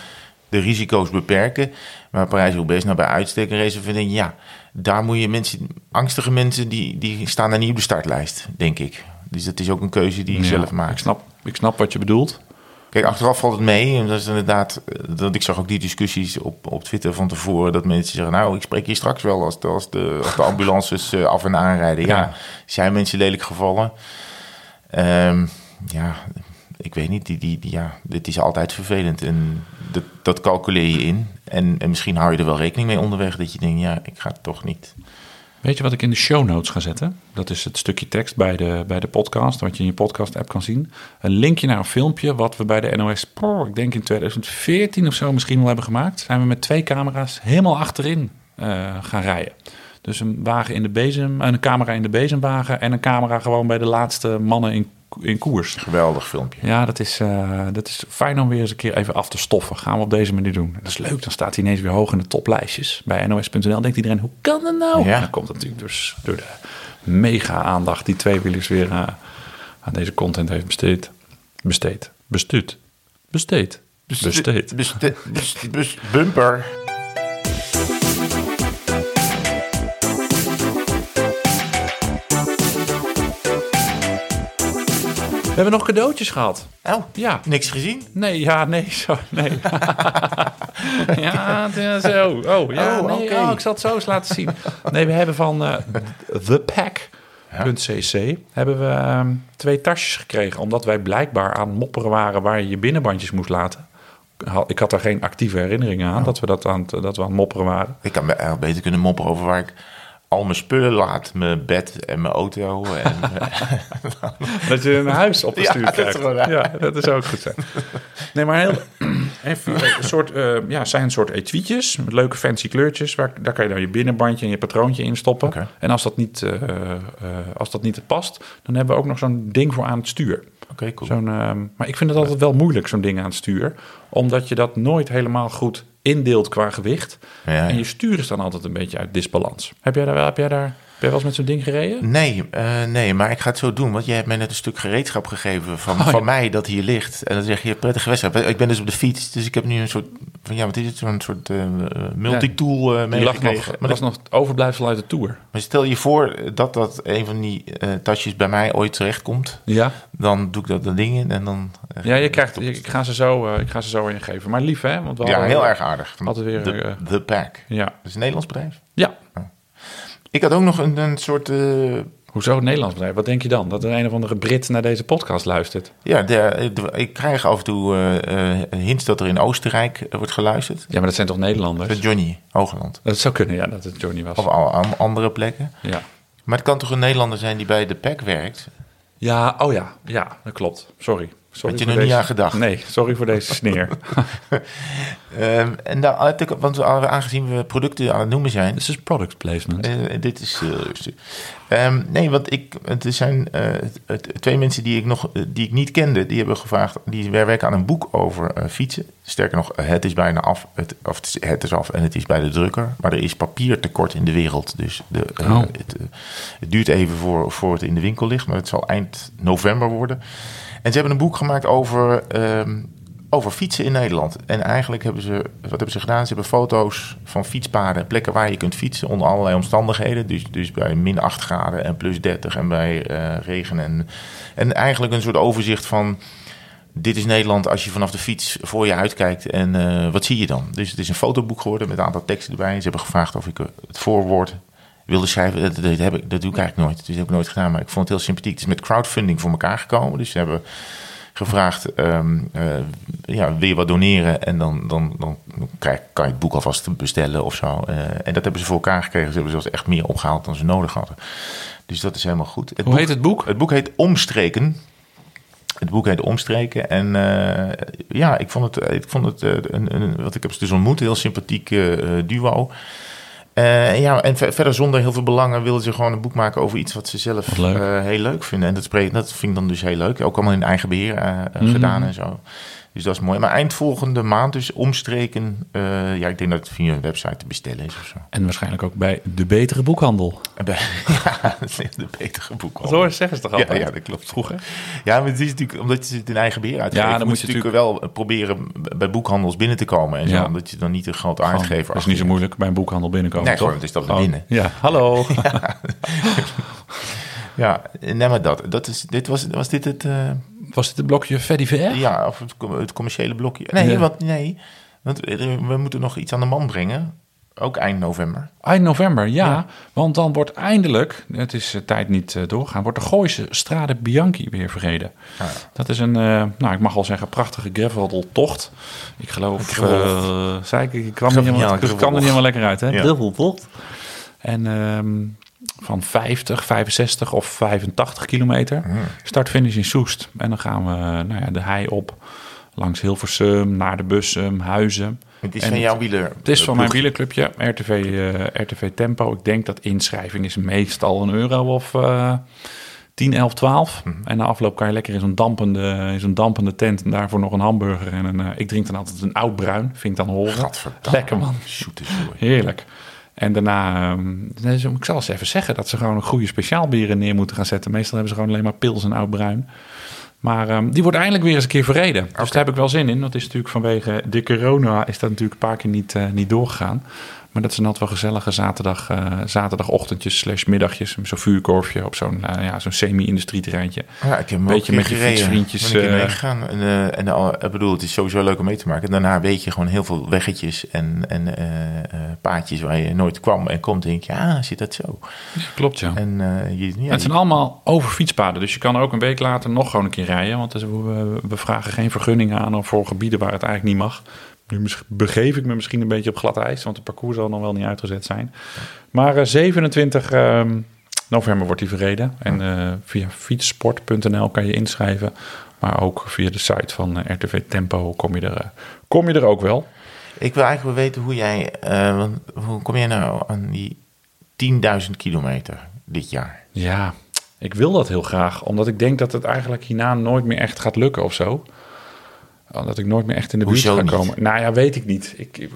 de risico's beperken. Maar Parijs-Roubaix nou bij uitstek een race ik denk... Ja, daar moet je mensen... Angstige mensen, die, die staan daar niet op de startlijst, denk ik. Dus dat is ook een keuze die je Ja, zelf Ik maakt. snap, ik snap wat je bedoelt. Kijk, achteraf valt het mee. En dat is inderdaad... eh, Dat, ik zag ook die discussies op, op Twitter van tevoren... dat mensen zeggen... Nou, ik spreek hier straks wel als de, als de, als de ambulances eh, af en aanrijden. Ja, Ja. zijn mensen lelijk gevallen? Ehm, ja, ik weet niet. Die, die, die, ja, dit is altijd vervelend. En dat, dat calculeer je in. En, en misschien hou je er wel rekening mee onderweg... dat je denkt, ja, ik ga het toch niet. Weet je wat ik in de show notes ga zetten? Dat is het stukje tekst bij de, bij de podcast, wat je in je podcast-app kan zien. Een linkje naar een filmpje wat we bij de NOS, oh, ik denk in 2014 of zo misschien wel hebben gemaakt. Zijn we met twee camera's helemaal achterin eh, gaan rijden. Dus een wagen in de bezem, een camera in de bezemwagen en een camera gewoon bij de laatste mannen in, in koers. Geweldig filmpje. Ja, dat is, eh, dat is fijn om weer eens een keer even af te stoffen. Gaan we op deze manier doen. Dat is leuk, dan staat hij ineens weer hoog in de toplijstjes. Bij nos.nl denkt iedereen, hoe kan dat nou? Ja. Dan komt natuurlijk dus door de mega aandacht die tweewielers weer eh, aan deze content heeft besteed. Besteed. Bestuurd. Besteed. Besteed. Beste- best- best- bumper. Hebben nog cadeautjes gehad. Oh, Ja. niks gezien? Nee, ja, nee, zo, nee. ja, zo. Oh, ja, Oh, nee, oh, ik zal het zo eens laten zien. Nee, we hebben van eh thepack.cc hebben we ehm, twee tasjes gekregen. Omdat wij blijkbaar aan mopperen waren waar je je binnenbandjes moest laten. Ik had daar geen actieve herinneringen aan dat we dat aan, dat we aan mopperen waren. Ik kan me eigenlijk beter kunnen mopperen over waar ik al mijn spullen laat. Mijn bed en mijn auto. En, Dat je een huis opgestuurd Ja, krijgt. Ja, dat is ook goed. Nee, maar heel, even, een soort, eh, ja, zijn een soort etuietjes met leuke fancy kleurtjes. Waar, daar kan je dan je binnenbandje en je patroontje in stoppen. En als dat, niet, eh, eh, als dat niet past, dan hebben we ook nog zo'n ding voor aan het stuur. Oké, cool. Zo'n, ehm, maar ik vind het altijd wel moeilijk, zo'n ding aan het stuur. Omdat je dat nooit helemaal goed indeelt qua gewicht. Ja, ja. En je stuur is dan altijd een beetje uit disbalans. Heb jij daar, wel- heb jij daar ben je wel eens met zo'n ding gereden? Nee, eh, nee, maar ik ga het zo doen. Want jij hebt mij net een stuk gereedschap gegeven van, Oh, ja. van mij dat hier ligt. En dan zeg je prettige wedstrijd. Ik ben dus op de fiets, dus ik heb nu een soort van ja, wat is het? Zo'n soort multitool uh, nog, meegekregen. maar dat is nog het overblijfsel uit de Tour. maar stel je voor dat dat een van die eh, tasjes bij mij ooit terechtkomt. Ja, Dan doe ik dat, dat ding in en dan... eh, ja je krijgt, ik, ga ze zo, ik ga ze zo ingeven. Maar lief hè? Want we ja, hadden- heel erg aardig. hadden weer, The, eh, The Pack. Ja, Dat is een Nederlands bedrijf. ja. Ik had ook nog een, een soort... eh, Hoezo een Nederlands bedrijf? Wat denk je dan? Dat er een of andere Brit naar deze podcast luistert? ja, de, de- ik krijg af en toe eh, eh, hints dat er in Oostenrijk wordt geluisterd. Ja, maar dat zijn toch Nederlanders? Met Johnny Hoogland. Dat zou kunnen, ja, dat het Johnny was. Of al andere plekken. Ja. Maar het kan toch een Nederlander zijn die bij de PEC werkt? ja, oh ja, ja, dat klopt. Sorry. Sorry Had je er niet aan gedacht? Nee, sorry voor deze sneer. Ehm, en ik, want aangezien we producten aan het noemen zijn, Dit is product placement. Eh, dit is heel rustig. Ehm, nee, want ik, het zijn eh, twee mensen die ik nog eh, die ik niet kende, die hebben gevraagd. Die werken aan een boek over eh, fietsen. Sterker nog, eh, het is bijna af. Het, of het, is, het is af en het is bij de drukker. Maar er is papiertekort in de wereld. Dus de, eh, Oh. het, eh, het duurt even voor, voor het in de winkel ligt. Maar het zal eind november worden. En ze hebben een boek gemaakt over, ehm, over fietsen in Nederland. En eigenlijk hebben ze, wat hebben ze gedaan? Ze hebben foto's van fietspaden, plekken waar je kunt fietsen onder allerlei omstandigheden. Dus, dus bij min 8 graden en plus 30 en bij eh, regen. En, en eigenlijk een soort overzicht van. Dit is Nederland als je vanaf de fiets voor je uitkijkt. En eh, wat zie je dan? Dus het is een fotoboek geworden met een aantal teksten erbij. Ze hebben gevraagd of ik het voorwoord wilde schrijven. Dat, dat, heb ik, dat doe ik eigenlijk nooit. Dus dat heb ik nooit gedaan. Maar ik vond het heel sympathiek. Het is met crowdfunding voor elkaar gekomen. Dus ze hebben gevraagd, eh, ja, wil je wat doneren? En dan, dan, dan krijg, kan je het boek alvast bestellen of zo. Eh, en dat hebben ze voor elkaar gekregen. Ze hebben zelfs echt meer opgehaald dan ze nodig hadden. Dus dat is helemaal goed. Het Hoe boek- heet het boek? Het boek heet Omstreken. Het boek heet Omstreken. En eh, ja, ik vond het, ik vond het een, een, wat ik heb ze dus ontmoet, een heel sympathiek duo. Eh, ja, en ver- verder zonder heel veel belangen wilden ze gewoon een boek maken over iets wat ze zelf leuk. eh, heel leuk vinden. En dat, spreekt, dat vind ik dan dus heel leuk. Ook allemaal in eigen beheer eh, eh, Mhm. gedaan en zo. Dus dat is mooi. Maar eind volgende maand dus omstreken. eh, ja, ik denk dat het via een website te bestellen is of zo. En waarschijnlijk ook bij de betere boekhandel. Ja, dat de betere boek. Zo zeggen ze toch Ja, altijd? ja, dat klopt. Vroeger. Ja, maar het is natuurlijk, omdat je het in eigen beheer uitgeeft, Ja, dan moet je natuurlijk wel proberen bij boekhandels binnen te komen. En zo, Ja. omdat je dan niet een grote Gewoon, uitgever Dat is niet zo moeilijk bij een boekhandel binnenkomen, Nee, toch? gewoon, het is naar Gewoon, binnen. Ja, hallo. Ja, nee, maar dat. dat is, dit was, was dit het, eh, Was dit het blokje Freddy VR? ja, of het, het commerciële blokje? Nee, Ja. want, nee, want we we moeten nog iets aan de man brengen. Ook eind november. Eind november, ja, Ja. Want dan wordt eindelijk, het is eh, tijd niet eh, doorgaan, wordt de Gooise Strade Bianchi weer verreden. Ja. Dat is een, eh, nou ik mag wel zeggen, prachtige graveltocht. Ik geloof, eh zei ik, ik kwam, er niet helemaal lekker uit, hè? Ja. Graveltocht. En ehm, van 50, 65 of 85 kilometer. Hmm. Start-finish in Soest. En dan gaan we nou ja, de hei op, langs Hilversum, naar de Bussum, Huizen. Het is En van jouw wieler. Het is van mijn wielerclubje, RTV, eh, RTV Tempo. Ik denk dat inschrijving is meestal een euro of eh 10, 11, 12. Mhm. En na afloop kan je lekker in zo'n dampende, in zo'n dampende tent... en daarvoor nog een hamburger en een... eh, ik drink dan altijd een oud bruin, vind ik dan horen. Lekker man, zooi. heerlijk. En daarna, ehm, dus ik zal eens even zeggen dat ze gewoon een goede speciaalbieren neer moeten gaan zetten. Meestal hebben ze gewoon alleen maar pils en oud bruin. Maar ehm, die wordt eindelijk weer eens een keer verreden. Dus daar heb ik wel zin in. Dat is natuurlijk vanwege de corona is dat natuurlijk een paar keer niet, eh, niet doorgegaan. Maar dat zijn altijd wel gezellige zaterdag, eh, zaterdagochtendjes slash middagjes. Zo'n vuurkorfje op zo'n eh, ja, zo'n semi-industrieterreintje. Ja, ik heb hem Beetje met je fietsvriendjes, Ben ik eh. En, eh, en ik bedoel, het is sowieso leuk om mee te maken. En daarna weet je gewoon heel veel weggetjes en, en paadjes waar je nooit kwam en komt. En denk je, ah, zit dat zo? Klopt ja. En je, ja, het zijn je- allemaal over fietspaden. Dus je kan ook een week later nog gewoon een keer rijden. Want we, we vragen geen vergunningen aan voor gebieden waar het eigenlijk niet mag. Nu begeef ik me misschien een beetje op glad ijs. Want het parcours zal nog wel niet uitgezet zijn. Maar eh, 27 ehm, november wordt die verreden. En eh, via fietssport.nl kan je inschrijven. Maar ook via de site van eh, RTV Tempo kom je, er, eh, kom je er ook wel. Ik wil eigenlijk wel weten hoe jij, eh, want hoe kom jij nou aan die 10.000 kilometer dit jaar? Ja, ik wil dat heel graag. Omdat ik denk dat het eigenlijk hierna nooit meer echt gaat lukken of zo. Dat ik nooit meer echt in de buurt Hoezo ga niet? komen. Nou ja, weet ik niet. Ik, ik,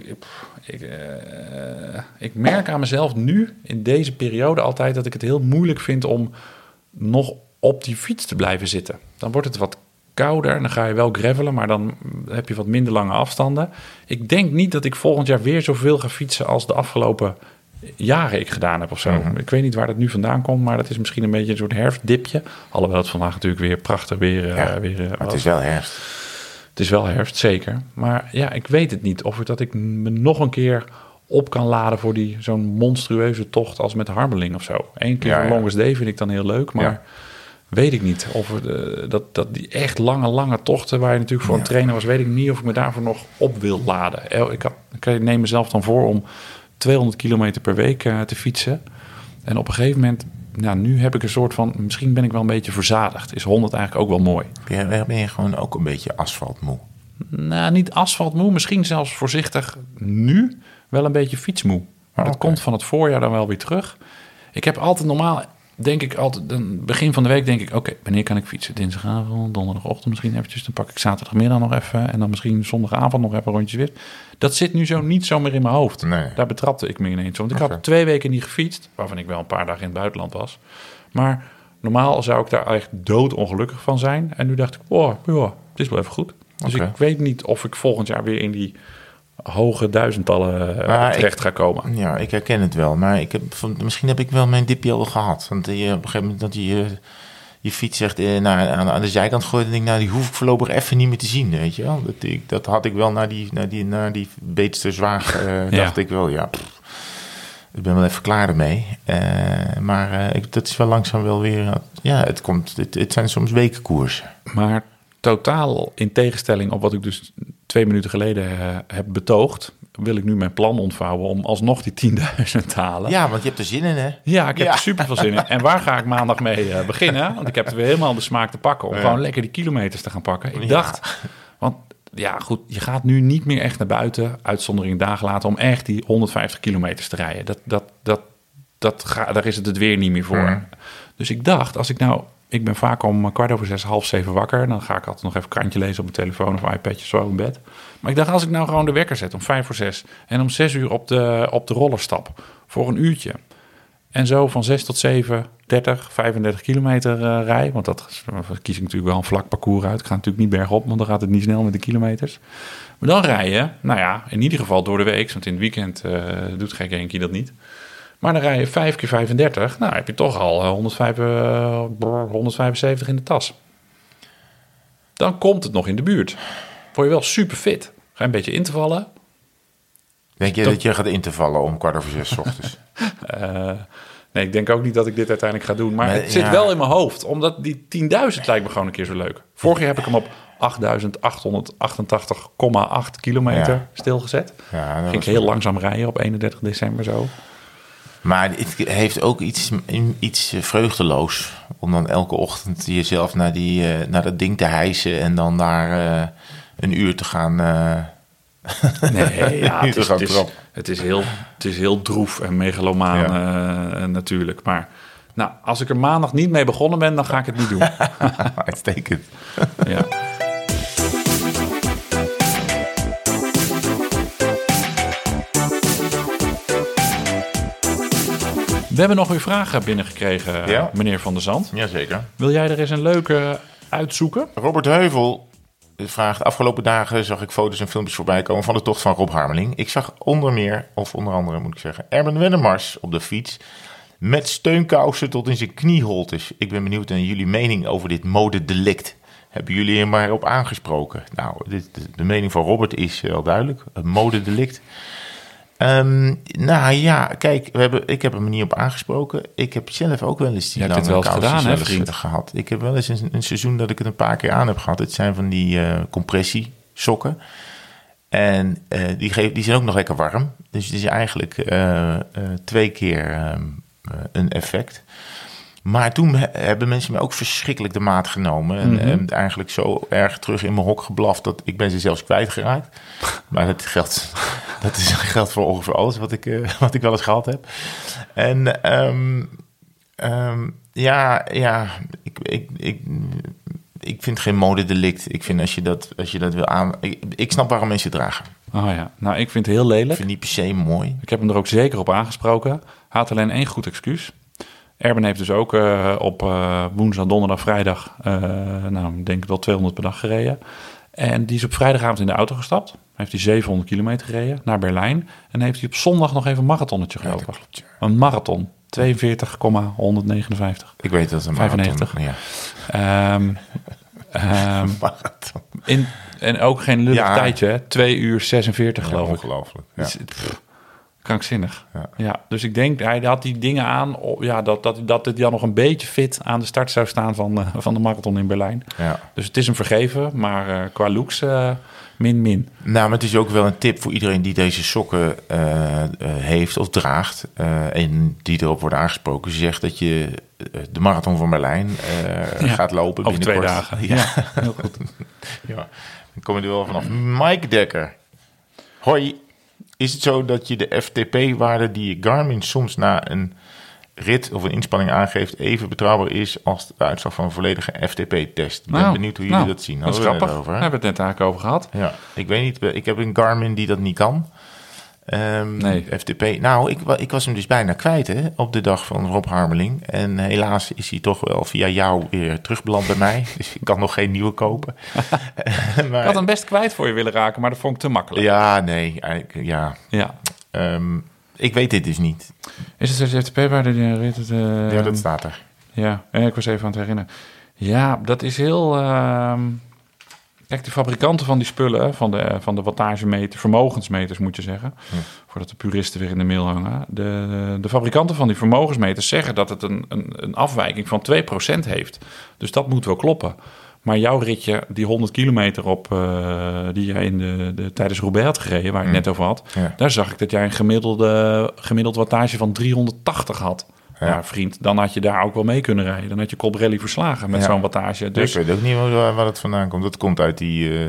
ik, eh, ik merk aan mezelf nu, in deze periode altijd... dat ik het heel moeilijk vind om nog op die fiets te blijven zitten. Dan wordt het wat kouder en dan ga je wel gravelen... maar dan heb je wat minder lange afstanden. Ik denk niet dat ik volgend jaar weer zoveel ga fietsen... als de afgelopen jaren ik gedaan heb of zo. Mhm. Ik weet niet waar dat nu vandaan komt... maar dat is misschien een beetje een soort herfstdipje. Alhoewel het vandaag natuurlijk weer prachtig weer, eh, weer eh, Maar het was. is wel herfst. Het is wel herfst, zeker. Maar ja, ik weet het niet. Of ik, dat ik me nog een keer op kan laden voor die zo'n monstrueuze tocht als met Harmeling of zo. Eén keer Ja, ja. Longest Day vind ik dan heel leuk, maar Ja. weet ik niet. Of het, eh, dat, dat die echt lange, lange tochten waar je natuurlijk voor een trainer was, weet ik niet of ik me daarvoor nog op wil laden. El- Ik, had, ik neem mezelf dan voor om 200 kilometer per week eh, te fietsen. En op een gegeven moment, nou, nu heb ik een soort van, misschien ben ik wel een beetje verzadigd. Is 100 eigenlijk ook wel mooi. Ben je, ben je gewoon ook een beetje asfaltmoe? Nou, niet asfaltmoe, misschien zelfs voorzichtig nu wel een beetje fietsmoe. Maar dat komt van het voorjaar dan wel weer terug. Ik heb altijd normaal, denk ik altijd, begin van de week denk ik, oké, wanneer kan ik fietsen? Dinsdagavond, donderdagochtend misschien eventjes. Dan pak ik zaterdagmiddag nog even en dan misschien zondagavond nog even rondjes weer. Dat zit nu zo niet zo meer in mijn hoofd. Nee. Daar betrapte ik me ineens. Want ik had twee weken niet gefietst, waarvan ik wel een paar dagen in het buitenland was. Maar normaal zou ik daar echt doodongelukkig van zijn. En nu dacht ik, oh, ja, het is wel even goed. Dus ik weet niet of ik volgend jaar weer in die hoge duizendtallen eh, ik- terecht ga komen. Ja, ik herken het wel. Maar ik heb, misschien heb ik wel mijn dipje al gehad. Want je, op een gegeven moment dat je je, fiets echt eh, naar, aan, aan de zijkant gooit... en denk ik, nou, die hoef ik voorlopig even niet meer te zien, weet je wel. Dat, ik, dat had ik wel naar die, naar die, naar die Beetste Zwaag, eh, Ja. dacht ik wel, ja... pff, ik ben wel even klaar ermee. Eh, maar eh, ik, dat is wel langzaam wel weer... Ja, het, komt, het, het zijn soms wekenkoersen. Maar totaal in tegenstelling op wat ik dus twee minuten geleden heb betoogd... wil ik nu mijn plan ontvouwen om alsnog die 10.000 te halen. Ja, want je hebt er zin in, hè? Ja, ik heb Ja. er super veel zin in. En waar ga ik maandag mee eh, beginnen? Want ik heb er weer helemaal de smaak te pakken om Ja. gewoon lekker die kilometers te gaan pakken. Ik Ja. dacht, want ja goed, je gaat nu niet meer echt naar buiten, uitzondering dagen later, om echt die 150 kilometers te rijden. Dat, dat, dat, dat ga, daar is het het weer niet meer voor. Mhm. Dus ik dacht, als ik nou, ik ben vaak om kwart over zes, half zeven wakker. Dan ga ik altijd nog even krantje lezen op mijn telefoon of iPadje zo in bed. Maar ik dacht, als ik nou gewoon de wekker zet om vijf voor zes en om zes uur op de, op de roller stap voor een uurtje. En zo van 6 tot 7, 30, 35 kilometer eh rij. Want dat kies ik natuurlijk wel een vlak parcours uit. Ik ga natuurlijk niet bergop, want dan gaat het niet snel met de kilometers. Maar dan rijden, nou ja, in ieder geval door de week. Want in het weekend eh, doet gek Henkie dat niet. Maar dan rij je 5 keer 35. Nou, heb je toch al eh, 105, eh, brr, 175 in de tas. Dan komt het nog in de buurt. Word je wel super fit. Ga je een beetje in te vallen. Denk je Dat- dat je gaat in te vallen om kwart over zes ochtends? Eh, nee, ik denk ook niet dat ik dit uiteindelijk ga doen. Maar, Maar, het zit ja. wel in mijn hoofd. Omdat die 10.000 lijkt me gewoon een keer zo leuk. Vorig jaar heb ik hem op 8.888,8 kilometer Ja. stilgezet. Ja, Ging ik heel langzaam rijden op 31 december zo. Maar het heeft ook iets, iets vreugdeloos. Om dan elke ochtend jezelf naar, die, eh, naar dat ding te hijsen. En dan daar eh, een uur te gaan. eh, Nee, ja, het, is, het, is, het, is heel, het is heel droef en megalomaan eh, natuurlijk. Maar nou, als ik er maandag niet mee begonnen ben, dan ga ik het niet doen. uitstekend. ja. We hebben nog weer vragen binnengekregen, Ja. meneer Van der Zand. Jazeker. Wil jij er eens een leuke uitzoeken? Robert Heuvel vraagt: Afgelopen dagen zag ik foto's en filmpjes voorbij komen van de tocht van Rob Harmeling. Ik zag onder meer, of onder andere moet ik zeggen, Erben Wennemars op de fiets. Met steunkousen tot in zijn knieholtes. Ik ben benieuwd naar jullie mening over dit modedelict. Hebben jullie er maar op aangesproken? Nou, dit, de mening van Robert is wel duidelijk. Een modedelict. Ehm, nou ja, kijk, we hebben, ik heb hem niet op aangesproken. Ik heb zelf ook wel eens die lange wel kousen gedaan, hè, eh, gehad. Ik heb wel eens een, een seizoen dat ik het een paar keer aan heb gehad. Het zijn van die eh compressiesokken. En eh, die, geven, die zijn ook nog lekker warm. Dus het is eigenlijk twee keer ehm, eh, een effect. Maar toen he- hebben mensen mij ook verschrikkelijk de maat genomen. En, en eigenlijk zo erg terug in mijn hok geblaft dat ik ben ze zelfs kwijtgeraakt. Maar dat geldt, dat is, geldt voor ongeveer alles wat ik, eh, wat ik wel eens gehad heb. En ehm, ehm, ja, ja ik, ik, ik, ik vind geen modedelict. Ik vind als je dat, als je dat wil aan... Ik, ik snap waarom mensen het dragen. Oh ja, nou ik vind het heel Ik lelijk. vind het niet per se mooi. Ik heb hem er ook zeker op aangesproken. Had alleen één goed excuus. Erben heeft dus ook eh, op eh, woensdag, donderdag, vrijdag, eh, nou, ik denk wel 200 per dag gereden. En die is op vrijdagavond in de auto gestapt. Heeft hij 700 kilometer gereden naar Berlijn. En heeft hij op zondag nog even een marathonnetje Ja, gelopen. klopt, ja. Een marathon. 42,159. Ik weet dat het een 95. marathon- Ehm, ehm, Ja, marathon. in, en ook geen lullig Ja. tijdje, hè? 2 uur 46 geloof ik. Ongelooflijk. Ja. Krankzinnig. Ja. Ja. dus ik denk, hij had die dingen aan, ja, dat, dat, dat het dan nog een beetje fit aan de start zou staan van, eh, van de marathon in Berlijn. Ja. Dus het is hem vergeven, maar eh, qua looks eh, min min. Nou, maar het is ook wel een tip voor iedereen die deze sokken heeft of draagt. en die erop worden aangesproken. Ze zegt dat je de marathon van Berlijn Ja, gaat lopen Over twee dagen. Ja. Ja, heel goed. ja. Dan kom je er wel vanaf. Mike Dekker. Hoi. Is het zo dat je de FTP-waarde die je Garmin soms na een rit of een inspanning aangeeft... even betrouwbaar is als de uitslag van een volledige FTP-test? Ik ben Nou, benieuwd hoe jullie nou, dat zien. Dat is Hadden we het grappig. Daar over, hè? hebben we het net eigenlijk over gehad. Ja, ik weet niet. Ik heb een Garmin die dat niet kan. Ehm, Nee. FTP. Nou, ik, ik was hem dus bijna kwijt hè, op de dag van Rob Harmeling. En helaas is hij toch wel via jou weer terugbeland bij mij. Dus ik kan nog geen nieuwe kopen. maar, Ik had hem best kwijt voor je willen raken, maar dat vond ik te makkelijk. Ja, nee. Ja. Ja. Ehm, ik weet dit dus niet. Is het de die rit? Het, eh, ja, dat staat er. Ja, eh, ik was even aan het herinneren. Ja, dat is heel... Kijk, de fabrikanten van die spullen, van de, van de wattagemeter, vermogensmeters moet je zeggen, voordat de puristen weer in de mail hangen. De, de fabrikanten van die vermogensmeters zeggen dat het een, een, een afwijking van 2% heeft. Dus dat moet wel kloppen. Maar jouw ritje, die 100 kilometer op, eh, die jij in de, de, tijdens Roubaix had gereden, waar ik het net over had, Ja. daar zag ik dat jij een gemiddelde, gemiddeld wattage van 380 had. Ja. Vriend, dan had je daar ook wel mee kunnen rijden. Dan had je Colbrelli verslagen met Ja. zo'n wattage. Dus... Dus Ik weet ook niet waar, waar het vandaan komt. Dat komt uit die... eh,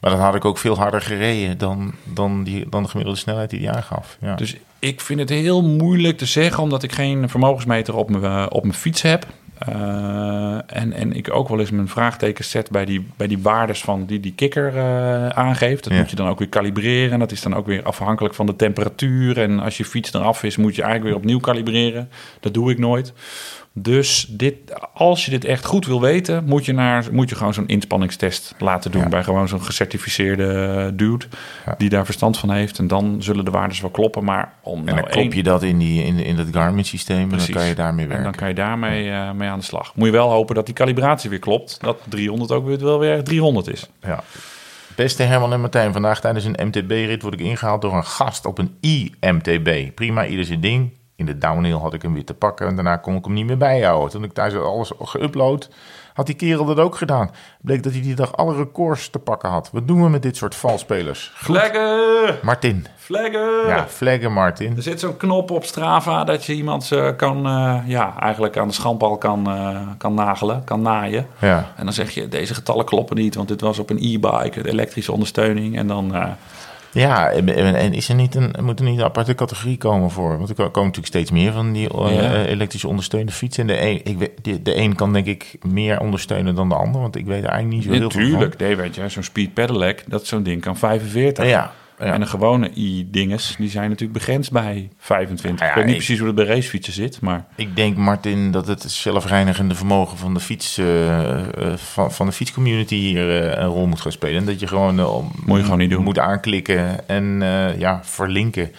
maar dan had ik ook veel harder gereden dan, dan, die, dan de gemiddelde snelheid die hij aangaf. Ja. Dus ik vind het heel moeilijk te zeggen, omdat ik geen vermogensmeter op mijn, eh, op mijn fiets heb. Eh, en, en ik ook wel eens mijn vraagtekens zet bij die, bij die waardes van die die kikker eh, aangeeft. Dat Ja. moet je dan ook weer kalibreren. En dat is dan ook weer afhankelijk van de temperatuur. En als je fiets eraf is, moet je eigenlijk weer opnieuw kalibreren. Dat doe ik nooit. Dus dit, als je dit echt goed wil weten, moet je, naar, moet je gewoon zo'n inspanningstest laten doen. Ja. Bij gewoon zo'n gecertificeerde dude Ja. die daar verstand van heeft. En dan zullen de waardes wel kloppen. Maar om En nou dan klop één- je dat in, die, in, in dat Garmin-systeem en dan kan je daarmee en werken. dan kan je daarmee eh, mee aan de slag. Moet je wel hopen dat die kalibratie weer klopt. Dat 300 ook weer wel weer 300 is. Ja. Beste Herman en Martijn, vandaag tijdens een MTB-rit word ik ingehaald door een gast op een IMTB. Prima, ieder zijn ding. In de downhill had ik hem weer te pakken en daarna kon ik hem niet meer bijhouden. Toen ik thuis alles geüpload, had die kerel dat ook gedaan. Bleek dat hij die dag alle records te pakken had. Wat doen we met dit soort valspelers? Flaggen! Martin. Flaggen! Ja, flaggen Martin. Er zit zo'n knop op Strava dat je iemand eh, kan, eh, ja, eigenlijk aan de schandbal kan, eh, kan nagelen, kan naaien. Ja. En dan zeg je, deze getallen kloppen niet, want dit was op een e-bike, de elektrische ondersteuning. En dan, Ja, en, is er niet een, moet er niet een aparte categorie komen voor? Want er komen natuurlijk steeds meer van die eh, Ja. elektrische ondersteunde fietsen. En de een, ik weet, de, de een kan denk ik meer ondersteunen dan de ander, want ik weet er eigenlijk niet zo heel veel van. natuurlijk, nee, weet je, zo'n speed pedelec, dat zo'n ding kan 45. Ja, ja. En de gewone i-dinges, die zijn natuurlijk begrensd bij 25. Nou ja, ik weet niet ik- precies hoe het bij racefietsen zit, maar Ik denk, Martin, dat het zelfreinigende vermogen van de fiets, eh, eh, van, van de fietscommunity hier eh, een rol moet gaan spelen. En dat je gewoon om- Moet je gewoon niet doen. moet aanklikken en ja, verlinken.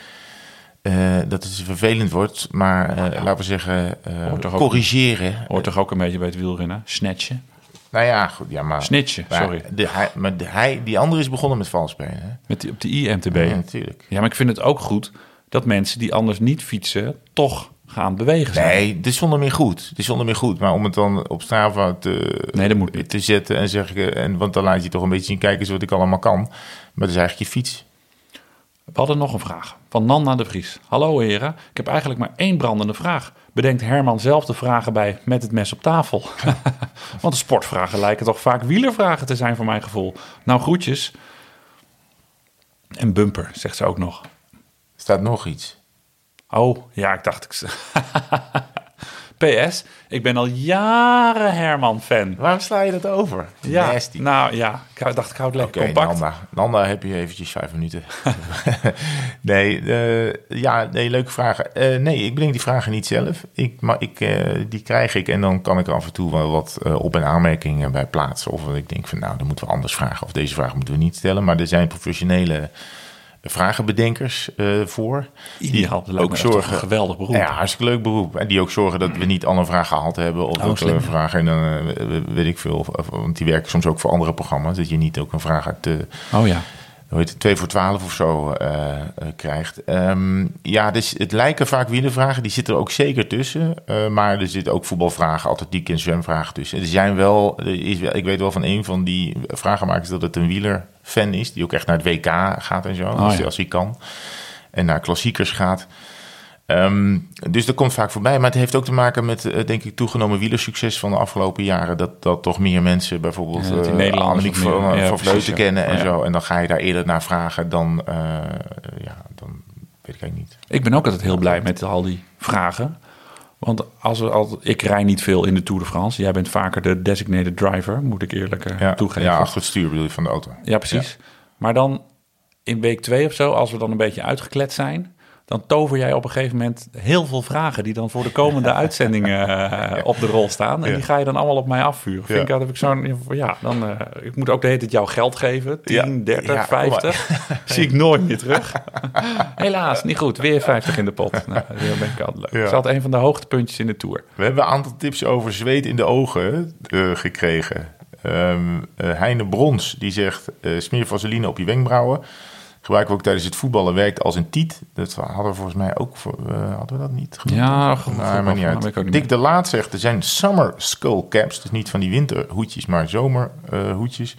Dat het vervelend wordt, maar laten we zeggen, Hoort corrigeren. hoort toch ook een beetje bij het wielrennen. Snatchen. Nou ja, goed, ja, maar... Snitchen, maar sorry. De, hij, maar de, hij, die andere is begonnen met vals spelen. Hè? Met die, op de IMTB. Ja, Ja, natuurlijk. maar ik vind het ook goed dat mensen die anders niet fietsen, toch gaan bewegen zijn. Nee, het is zonder meer goed. Het is zonder meer goed. Maar om het dan op Strava te, Nee, dat moet niet. te zetten en zeggen... En, want dan laat je toch een beetje zien, kijk eens wat ik allemaal kan. Maar dat is eigenlijk je fiets. We hadden nog een vraag van Nanda de Vries. Hallo heren, ik heb eigenlijk maar één brandende vraag. Bedenkt Herman zelf de vragen bij met het mes op tafel? Want de sportvragen lijken toch vaak wielervragen te zijn voor mijn gevoel. Nou, groetjes. En bumper, zegt ze ook nog. staat nog iets. Oh, ja, ik dacht... Ik... PS, ik ben al jaren Herman-fan. Waarom sla je dat over? Ja, Nasty. nou ja, ik dacht ik hou het Oké, lekker compact. Nanda. Nanda, heb je eventjes vijf minuten. nee, eh, ja, nee, leuke vragen. Eh, nee, ik bedenk die vragen niet zelf. Ik, maar ik, eh, die krijg ik en dan kan ik er af en toe wel wat op- en aanmerkingen bij plaatsen. Of ik denk van, nou, dan moeten we anders vragen. Of deze vraag moeten we niet stellen. Maar er zijn professionele vragenbedenkers eh, voor. Ideaal, lijkt ook zorgen. een geweldig beroep. Ja, hartstikke leuk beroep. En die ook zorgen dat we niet alle vragen gehaald hebben. Of Oh, we ja. vragen en dan eh, weet ik veel. Of- Want die werken soms ook voor andere programma's. Dat je niet ook een vraag uit de Oh ja. Hoe heet het, 2 voor 12 of zo eh, eh, krijgt. Ehm, ja, dus het lijken vaak wielervragen, die zitten er ook zeker tussen. Eh, maar er zitten ook voetbalvragen, atletiek en zwemvragen tussen. Er zijn wel, er is, wel- ik weet wel van een van die vragenmakers dat het een wielerfan is, die ook echt naar het WK gaat en zo, ja. hij- als hij kan. En naar klassiekers gaat. Ehm, dus dat komt vaak voorbij. Maar het heeft ook te maken met, eh, denk ik, toegenomen wielersucces van de afgelopen jaren. Dat, dat toch meer mensen bijvoorbeeld Ja, die eh, Nederlanders Annemiek meer- van, ja, van precies, Vleuten ja. kennen en zo. En dan ga je daar eerder naar vragen dan, eh, ja, dan weet ik eigenlijk niet. Ik ben ook altijd heel blij met al die vragen. Want als we al, ik rij niet veel in de Tour de France. Jij bent vaker de designated driver, moet ik eerlijk eh, Ja, toegeven. ja, achter het stuur bedoel je van de auto. Ja, precies. Maar dan in week twee of zo, als we dan een beetje uitgeklet zijn, dan tover jij op een gegeven moment heel veel vragen die dan voor de komende uitzendingen eh, op de rol staan. En Ja. die ga je dan allemaal op mij afvuren. Vind Ja. ik, dat heb ik zo'n, ja, dan, eh, ik moet ook de hele tijd jouw geld geven. 10, Ja. 30, Ja, kom maar. 50. Zie ik nooit meer terug. Helaas, niet goed. Weer 50 in de pot. Nou, dat ben ik altijd leuk. Dat is altijd een van de hoogtepuntjes in de Tour. We hebben een aantal tips over zweet in de ogen eh, gekregen. Ehm eh, Heine Brons, die zegt... smeer vaseline op je wenkbrauwen. Gebruiken we ook tijdens het voetballen. Werkt als een tiet. Dat hadden we volgens mij ook... Voor, eh, hadden we dat niet? genoemd? Ja, goed, Nou, maar niet uit. niet Dick de Laat zegt, er zijn summer skull caps. Dus niet van die winterhoedjes, maar zomerhoedjes.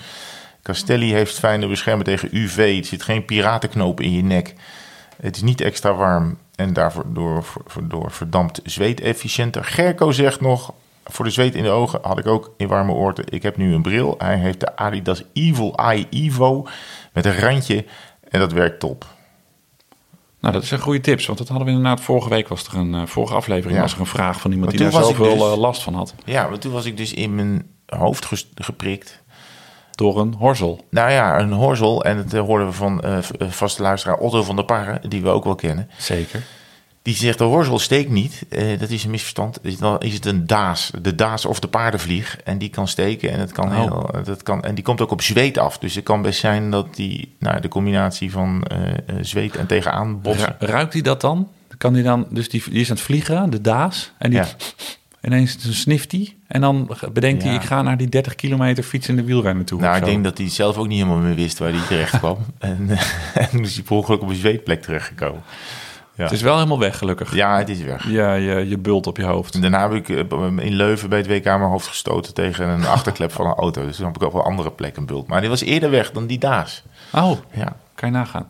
Castelli heeft fijne beschermen tegen UV. Er zit geen piratenknoop in je nek. Het is niet extra warm en daardoor door, door verdampt zweet efficiënter. Gerco zegt nog, voor de zweet in de ogen had ik ook in warme oorten. Ik heb nu een bril. Hij heeft de Adidas Evil Eye Evo met een randje en dat werkt top. Nou, dat is een goede tips. Want dat hadden we inderdaad vorige week. Was er een uh, vorige aflevering Ja. was er een vraag van iemand die daar zoveel dus- eh, last van had. Ja, maar toen was ik dus in mijn hoofd geprikt. Door een horzel. Nou ja, een horzel. En dat eh, hoorden we van eh, eh, vaste luisteraar Otto van der Parre, die we ook wel kennen. Zeker. Die zegt de horzel steekt niet. Eh, dat is een misverstand. Is- Dan is het een daas. De daas of de paardenvlieg. En die kan steken. En, het kan Oh. heel, dat kan, en die komt ook op zweet af. Dus het kan best zijn dat die nou, de combinatie van eh, eh, zweet en tegenaan botsen. Ru- Ruikt hij dat dan? Kan die dan, dus die, die is aan het vliegen, de daas. En die Ja. ineens snift hij. En dan bedenkt hij, ik ga naar die 30 kilometer fietsende wielrennen toe. Nou, ik denk dat hij zelf ook niet helemaal meer wist waar hij terecht kwam. en, eh, en toen is hij per ongeluk op een zweetplek terechtgekomen. Ja, Het is wel helemaal weg, gelukkig. ja het is weg. Ja, je, je bult op je hoofd. En daarna heb ik eh, in Leuven bij het WK mijn hoofd gestoten tegen een achterklep van een auto. Dus toen heb ik op een andere plek een bult. Maar die was eerder weg dan die daas. Oh, Ja. kan je nagaan.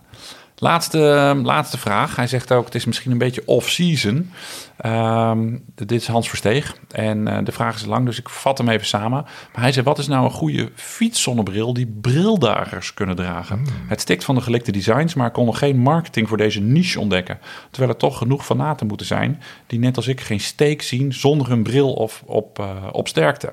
Laatste, ehm, laatste vraag. Hij zegt ook, het is misschien een beetje off-season. Ehm, dit is Hans Versteeg. En eh, de vraag is lang, dus ik vat hem even samen. Maar hij zegt, wat is nou een goede fietszonnebril die brildagers kunnen dragen? Het stikt van de gelikte designs, maar ik kon nog geen marketing voor deze niche ontdekken. Terwijl er toch genoeg fanaten moeten zijn die net als ik geen steek zien zonder een bril of op, eh, op sterkte.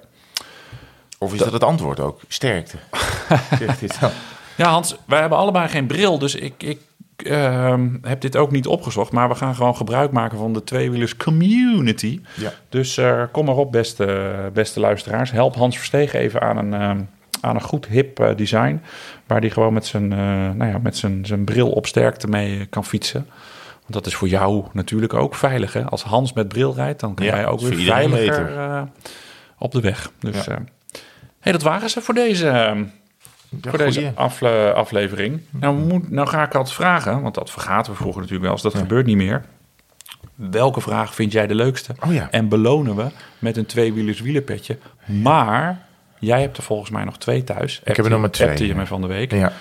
Of is dat, het antwoord ook? Sterkte. Zegt dit dan. Ja, Hans, wij hebben allebei geen bril, dus ik, ik ehm, heb dit ook niet opgezocht. Maar we gaan gewoon gebruik maken van de tweewielers community. Ja. Dus eh, kom maar op, beste, beste luisteraars. Help Hans Verstegen even aan een, ehm, aan een goed hip eh, design. Waar hij gewoon met zijn, eh, nou ja, met zijn, zijn bril op sterkte mee kan fietsen. Want dat is voor jou natuurlijk ook veilig. Hè? Als Hans met bril rijdt, dan kan Ja, jij ook weer veiliger op de weg. Dus Ja. eh, hey, dat waren ze voor deze... Ja, voor deze afle- aflevering. Nou, moet, nou ga ik altijd vragen, want dat vergaten we vroeger natuurlijk wel eens. Dat gebeurt niet meer. Welke vraag vind jij de leukste? Oh ja. En belonen we met een tweewielers wielerpetje. Maar jij hebt er volgens mij nog twee thuis. Ik heb er nog maar twee, Appte je mij van de week. Ja.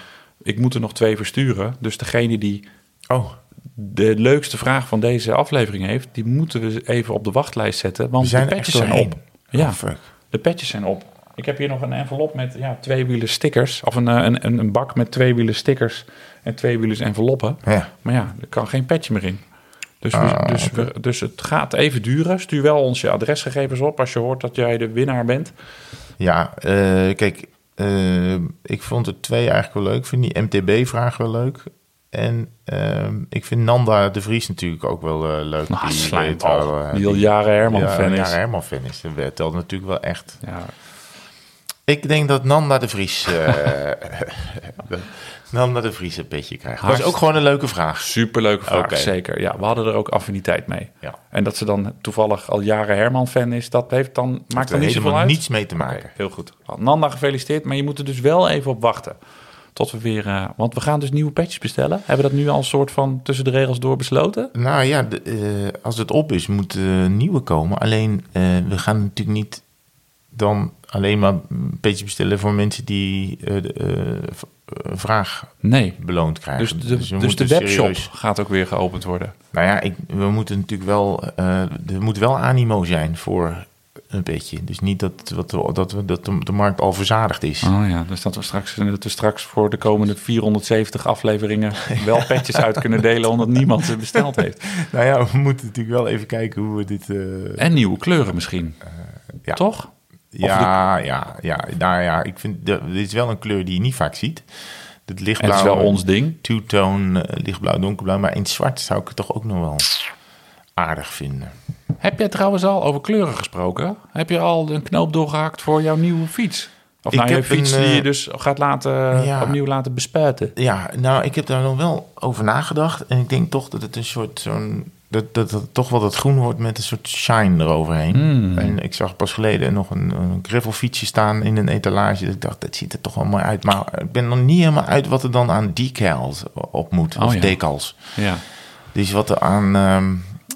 Ik moet er nog twee versturen. Dus degene die Oh, de leukste vraag van deze aflevering heeft... die moeten we even op de wachtlijst zetten. Want we zijn de petjes zijn op. Ja. Oh. De petjes zijn op. Ik heb hier nog een envelop met ja, tweewielen stickers. Of een, eh, een, een, een bak met tweewielen stickers en tweewielers enveloppen. Ja. Maar ja, er kan geen petje meer in. Dus, we- Ah, dus, we- dus het gaat even duren. Stuur wel ons je adresgegevens op als je hoort dat jij de winnaar bent. Ja, eh, kijk, eh, ik vond er twee eigenlijk wel leuk. Ik vind die MTB-vraag wel leuk. En ehm, ik vind Nanda de Vries natuurlijk ook wel leuk. Nou, Die Die al jaren Herman-fan is. Ja, Herman-fan is. Dat telt natuurlijk wel echt. Ja, Ik denk dat Nanda de Vries... eh, Nanda de Vries een petje krijgt. Dat is ook gewoon een leuke vraag. superleuke vraag, zeker. Ja, we hadden er ook affiniteit mee. Ja. En dat ze dan toevallig al jaren Herman-fan is, dat heeft dan, maakt er niet zoveel uit. niets mee te maken. Heel goed. Nanda gefeliciteerd, maar je moet er dus wel even op wachten. Tot we weer... eh, want we gaan dus nieuwe patches bestellen. Hebben we dat nu al een soort van tussen de regels door besloten? Nou ja, de, eh, als het op is, moeten nieuwe komen. Alleen, we gaan natuurlijk niet dan alleen maar een beetje bestellen voor mensen die de, een vraag Nee. beloond krijgen. Dus de, dus we de moeten webshop serieus- gaat ook weer geopend worden. Nou ja, ik, we moeten natuurlijk wel, er moet wel animo zijn voor een beetje. Dus niet dat, wat, dat, we, dat de, markt al verzadigd is. Oh ja, dus dat we straks, dat we straks voor de komende 470 afleveringen wel petjes uit kunnen delen omdat niemand ze besteld heeft. Nou ja, we moeten natuurlijk wel even kijken hoe we dit... En nieuwe kleuren misschien. ja. Toch? Ja, ja, ja. Nou ja, ik vind, dit is wel een kleur die je niet vaak ziet. Het Het lichtblauw. is wel ons ding. Two-tone, eh, lichtblauw, donkerblauw. Maar in het zwart zou ik het toch ook nog wel aardig vinden. Heb jij trouwens al over kleuren gesproken? Heb je al een knoop doorgehakt voor jouw nieuwe fiets? Of Ik nou, je fiets een, die je eh, dus gaat laten, ja. opnieuw laten bespuiten. Ja, nou, ik heb daar nog wel over nagedacht. En ik denk toch dat het een soort zo'n. Dat, dat, toch wel dat groen wordt met een soort shine eroverheen. Hmm. En ik zag pas geleden nog een, een gravelfietsje staan in een etalage. Dat ik dacht, dat ziet er toch wel mooi uit. Maar ik ben nog niet helemaal uit wat er dan aan decals op moet. Oh, of ja. decals. Ja. Dus wat er aan ehm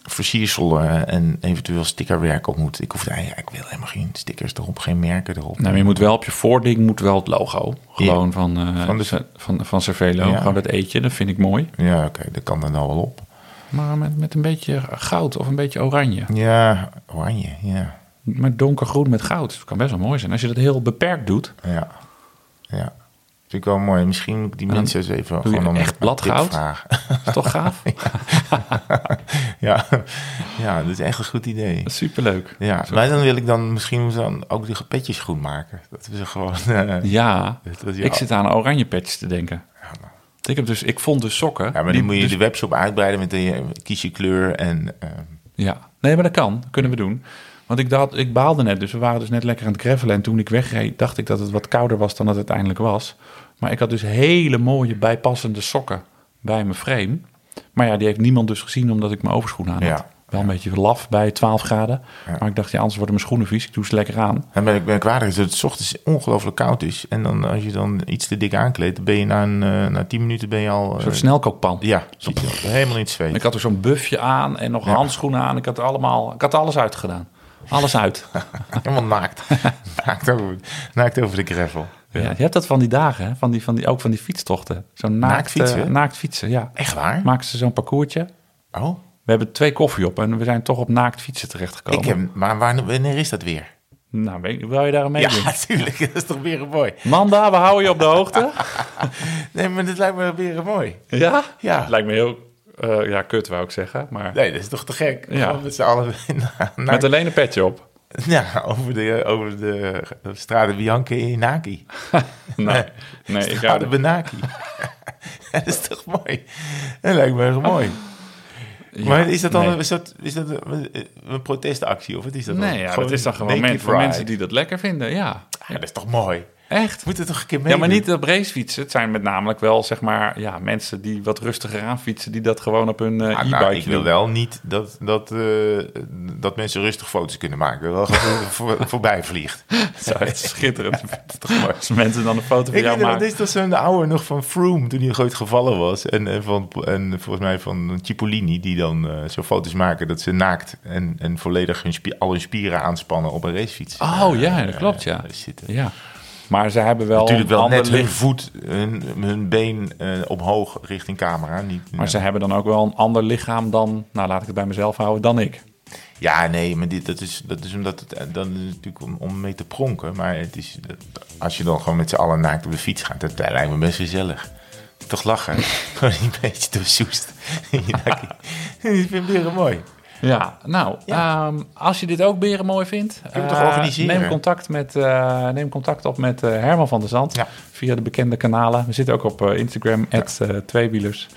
versiersel eh, en eventueel stickerwerk op moet. Ik hoef daar, ja, ik wil helemaal geen stickers erop, geen merken erop. Nou, maar je moet wel op je voording moet wel het logo. Gewoon van, eh Van de- van, van, van Cervelo. Ja. Gewoon dat eetje, dat vind ik mooi. Ja, oké, dat kan er nou wel op. Maar met, met een beetje goud of een beetje oranje. Ja, oranje, ja. Maar donkergroen met goud. Dat kan best wel mooi zijn. Als je dat heel beperkt doet. Ja, ja. Vind ik wel mooi. Misschien moet ik die mensen eens even gewoon om echt bladgoud? vragen. Is toch gaaf? ja. ja, dat is echt een goed idee. Superleuk. Ja, Zo- maar dan wil ik dan misschien dan ook die petjes groen maken. Dat we ze gewoon... Ja, dat- dat- ja. ik zit aan oranje patches te denken. Ik, heb dus, ik vond dus sokken. Ja, maar die- dan moet je dus- de webshop uitbreiden met de kies je kleur en... eh, Ja, nee, maar dat kan. Kunnen we doen. Want ik, dacht, ik baalde net, dus we waren dus net lekker aan het gravelen. En toen ik wegreed, dacht ik dat het wat kouder was dan het uiteindelijk was. Maar ik had dus hele mooie bijpassende sokken bij mijn frame. Maar ja, die heeft niemand dus gezien omdat ik mijn overschoenen aan had. Ja. Wel een beetje laf bij 12 graden. Maar ik dacht, ja, anders worden mijn schoenen vies. Ik doe ze lekker aan. En ben ik ben dat het 's ochtends ongelooflijk koud is. En dan als je dan iets te dik aankleedt, ben je na, een, eh, na 10 minuten ben je al... Een eh, soort snelkookpan. ja, helemaal in het zweet. Ik had er zo'n buffje aan en nog handschoenen aan. Ik had, allemaal, ik had alles uitgedaan. Alles uit. Helemaal naakt. naakt, over, naakt over de gravel. Ja. je hebt dat van die dagen, hè? Van die, van die, ook van die fietstochten. Zo'n naakt, Naakt fietsen? naakt fietsen, ja. Echt waar? Maken ze zo'n parcoursje. Oh, We hebben twee koffie op en we zijn toch op naakt fietsen terechtgekomen. ik heb, maar waar, wanneer is dat weer? Nou, wil je daar aan Ja, meedoen? natuurlijk. Dat is toch weer mooi. Manda, we houden je op de hoogte. Nee, maar dat lijkt me weer mooi. ja? Ja. Het lijkt me heel... eh, ja, kut wou ik zeggen, maar... Nee, dat is toch te gek? Ja. Gewoon met z'n allen na, na- Met alleen een petje op. ja, over de, over de Strade Bianche in Naki. Nee, nee ik hou Strade. Benaki. dat is toch mooi? Dat lijkt me heel mooi. Maar is dat dan nee. een, is dat, is dat een, een protestactie? Of wat is dat Nee, dan? ja, dat is dan gewoon men- voor mensen die dat lekker vinden, ja. Ja, dat is toch mooi? Echt? Moet het toch een keer mee? Ja, maar niet op racefietsen. Het zijn met namelijk wel, zeg maar, ja, mensen die wat rustiger aanfietsen, die dat gewoon op hun eh, Ah, e-bike nou, ik wil doen. wel niet dat, dat, eh, dat mensen rustig foto's kunnen maken. Wel voor, voorbij vliegt. Zo, het is schitterend. Dat? Als mensen dan een foto van Ik jou maken. dit is toch zo'n oude nog van Froome toen hij ooit gevallen was. En, en, van, en volgens mij van Cipollini die dan eh, zo foto's maken dat ze naakt en, en volledig hun al hun spieren aanspannen op een racefiets. Oh ja, dat klopt, ja. Eh, zitten. Ja. Maar ze hebben wel Natuurlijk wel net hun voet, hun, hun been eh, omhoog richting camera. Niet, Maar ze hebben dan ook wel een ander lichaam dan, nou laat ik het bij mezelf houden, dan ik. Ja, nee, maar dit, dat, is, dat is omdat het eh, dan is natuurlijk om, om mee te pronken. Maar het is, als je dan gewoon met z'n allen naakt op de fiets gaat, dat, dat lijkt me best gezellig. Toch lachen. Gewoon een beetje doorzoest. Ik vind het weer mooi. Ja, nou, Ja. ehm, als je dit ook beren mooi vindt, eh, neem, contact met, eh, neem contact op met eh, Herman van der Zand Ja. via de bekende kanalen. We zitten ook op Instagram, at, tweewielers.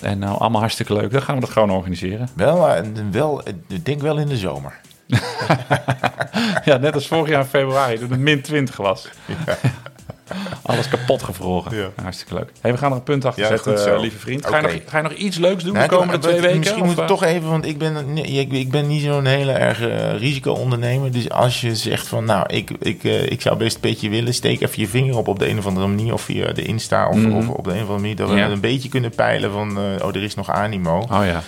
En nou, allemaal hartstikke leuk. Dan gaan we dat gewoon organiseren. Wel, wel, ik denk wel in de zomer. ja, net als vorig jaar in februari, toen het min 20 was. Alles kapot gevroren. Ja. Hartstikke leuk. Hey, we gaan er een punt achter Ja, zetten, goed zo. eh, lieve vriend. Ga, je nog, ga je nog iets leuks doen de komende twee weken? Misschien moet ik eh? toch even, want ik ben, nee, ik, ik ben niet zo'n hele erg eh, risico-ondernemer. Dus als je zegt van, nou, ik, ik, ik zou best een beetje willen, steek even je vinger op op de een of andere manier. Of via de Insta of, Mhm. of op de een of andere manier. Dat we Ja. een beetje kunnen peilen van, eh, oh, er is nog animo. Oh ja.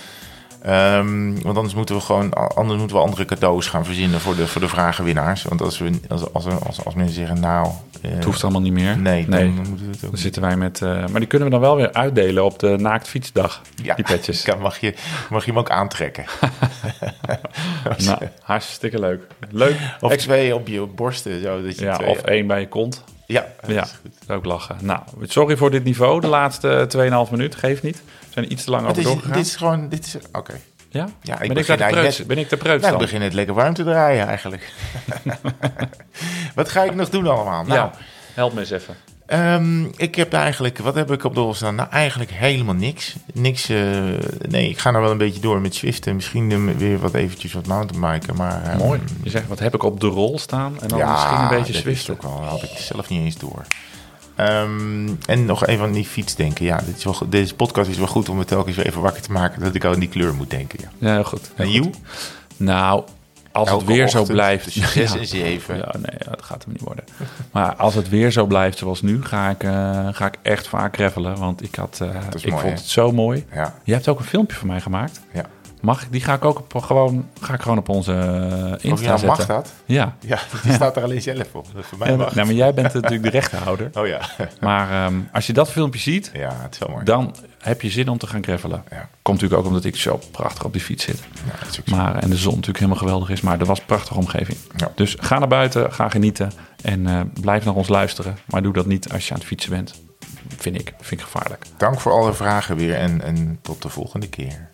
Ehm, want anders moeten we gewoon, anders moeten we andere cadeaus gaan verzinnen voor de, voor de vragenwinnaars. Want als, we, als, als, als, als mensen zeggen, nou... eh, Het hoeft allemaal niet meer. Nee, dan, nee. dan moeten we het ook Dan zitten wij met... eh, maar die kunnen we dan wel weer uitdelen op de naaktfietsdag. Ja, Die petjes. kan- mag, je, mag je hem ook aantrekken. Nou, hartstikke leuk. Leuk. Of Ex- twee op je borsten. Zo, dat je ja, twee, of één bij je kont. Ja, dat Ja, is goed. dat ook lachen. Nou, sorry voor dit niveau. De laatste 2,5 minuut. Geeft niet. We zijn iets te lang Het over is, doorgegaan. dit is gewoon, dit is, oké. Ja? Ja, ik ben, ik de preuts, ben ik de preuts Nou, dan? begin het lekker warm te draaien eigenlijk. Wat ga ik nog doen allemaal? Nou, ja, help me eens even. Ehm, ik heb eigenlijk, wat heb ik op de rol staan? Nou, eigenlijk helemaal niks. Niks, eh, nee, ik ga nou wel een beetje door met Zwift en misschien weer wat eventjes wat mountainbiken, maar... ehm, Mooi. Je zegt, wat heb ik op de rol staan? En dan ja, misschien een beetje is ook wel, had ik zelf niet eens door. Ehm, en nog even aan die fiets denken. Ja, dit is wel, deze podcast is wel goed om me telkens weer even wakker te maken dat ik al aan die kleur moet denken. Ja. Ja, heel goed. heel En you? Nou, als het weer zo blijft... zes en zeven. Ja, nee, dat gaat hem niet worden. Maar als het weer zo blijft zoals nu, ga ik, eh, ga ik echt vaak gravelen. Want ik, had, eh, ik mooi, vond hè? het zo mooi. Ja, Je hebt ook een filmpje van mij gemaakt. ja. Mag ik? Die ga ik ook op, gewoon, ga ik gewoon op onze eh, Insta ja, zetten. mag dat? Ja. Ja, die staat er alleen zelf op. Dat voor mij Ja, mag. nou, maar jij bent natuurlijk de rechterhouder. Oh ja. Maar ehm, als je dat filmpje ziet, Ja, het is wel mooi. dan heb je zin om te gaan gravelen. Ja. Komt natuurlijk ook omdat ik zo prachtig op die fiets zit. Ja, dat is ook zo. Maar, en de zon natuurlijk helemaal geweldig is. Maar er was een prachtige omgeving. Ja. Dus ga naar buiten, ga genieten. En eh, blijf naar ons luisteren. Maar doe dat niet als je aan het fietsen bent vind ik, vind ik gevaarlijk. Dank voor alle vragen weer en, en tot de volgende keer.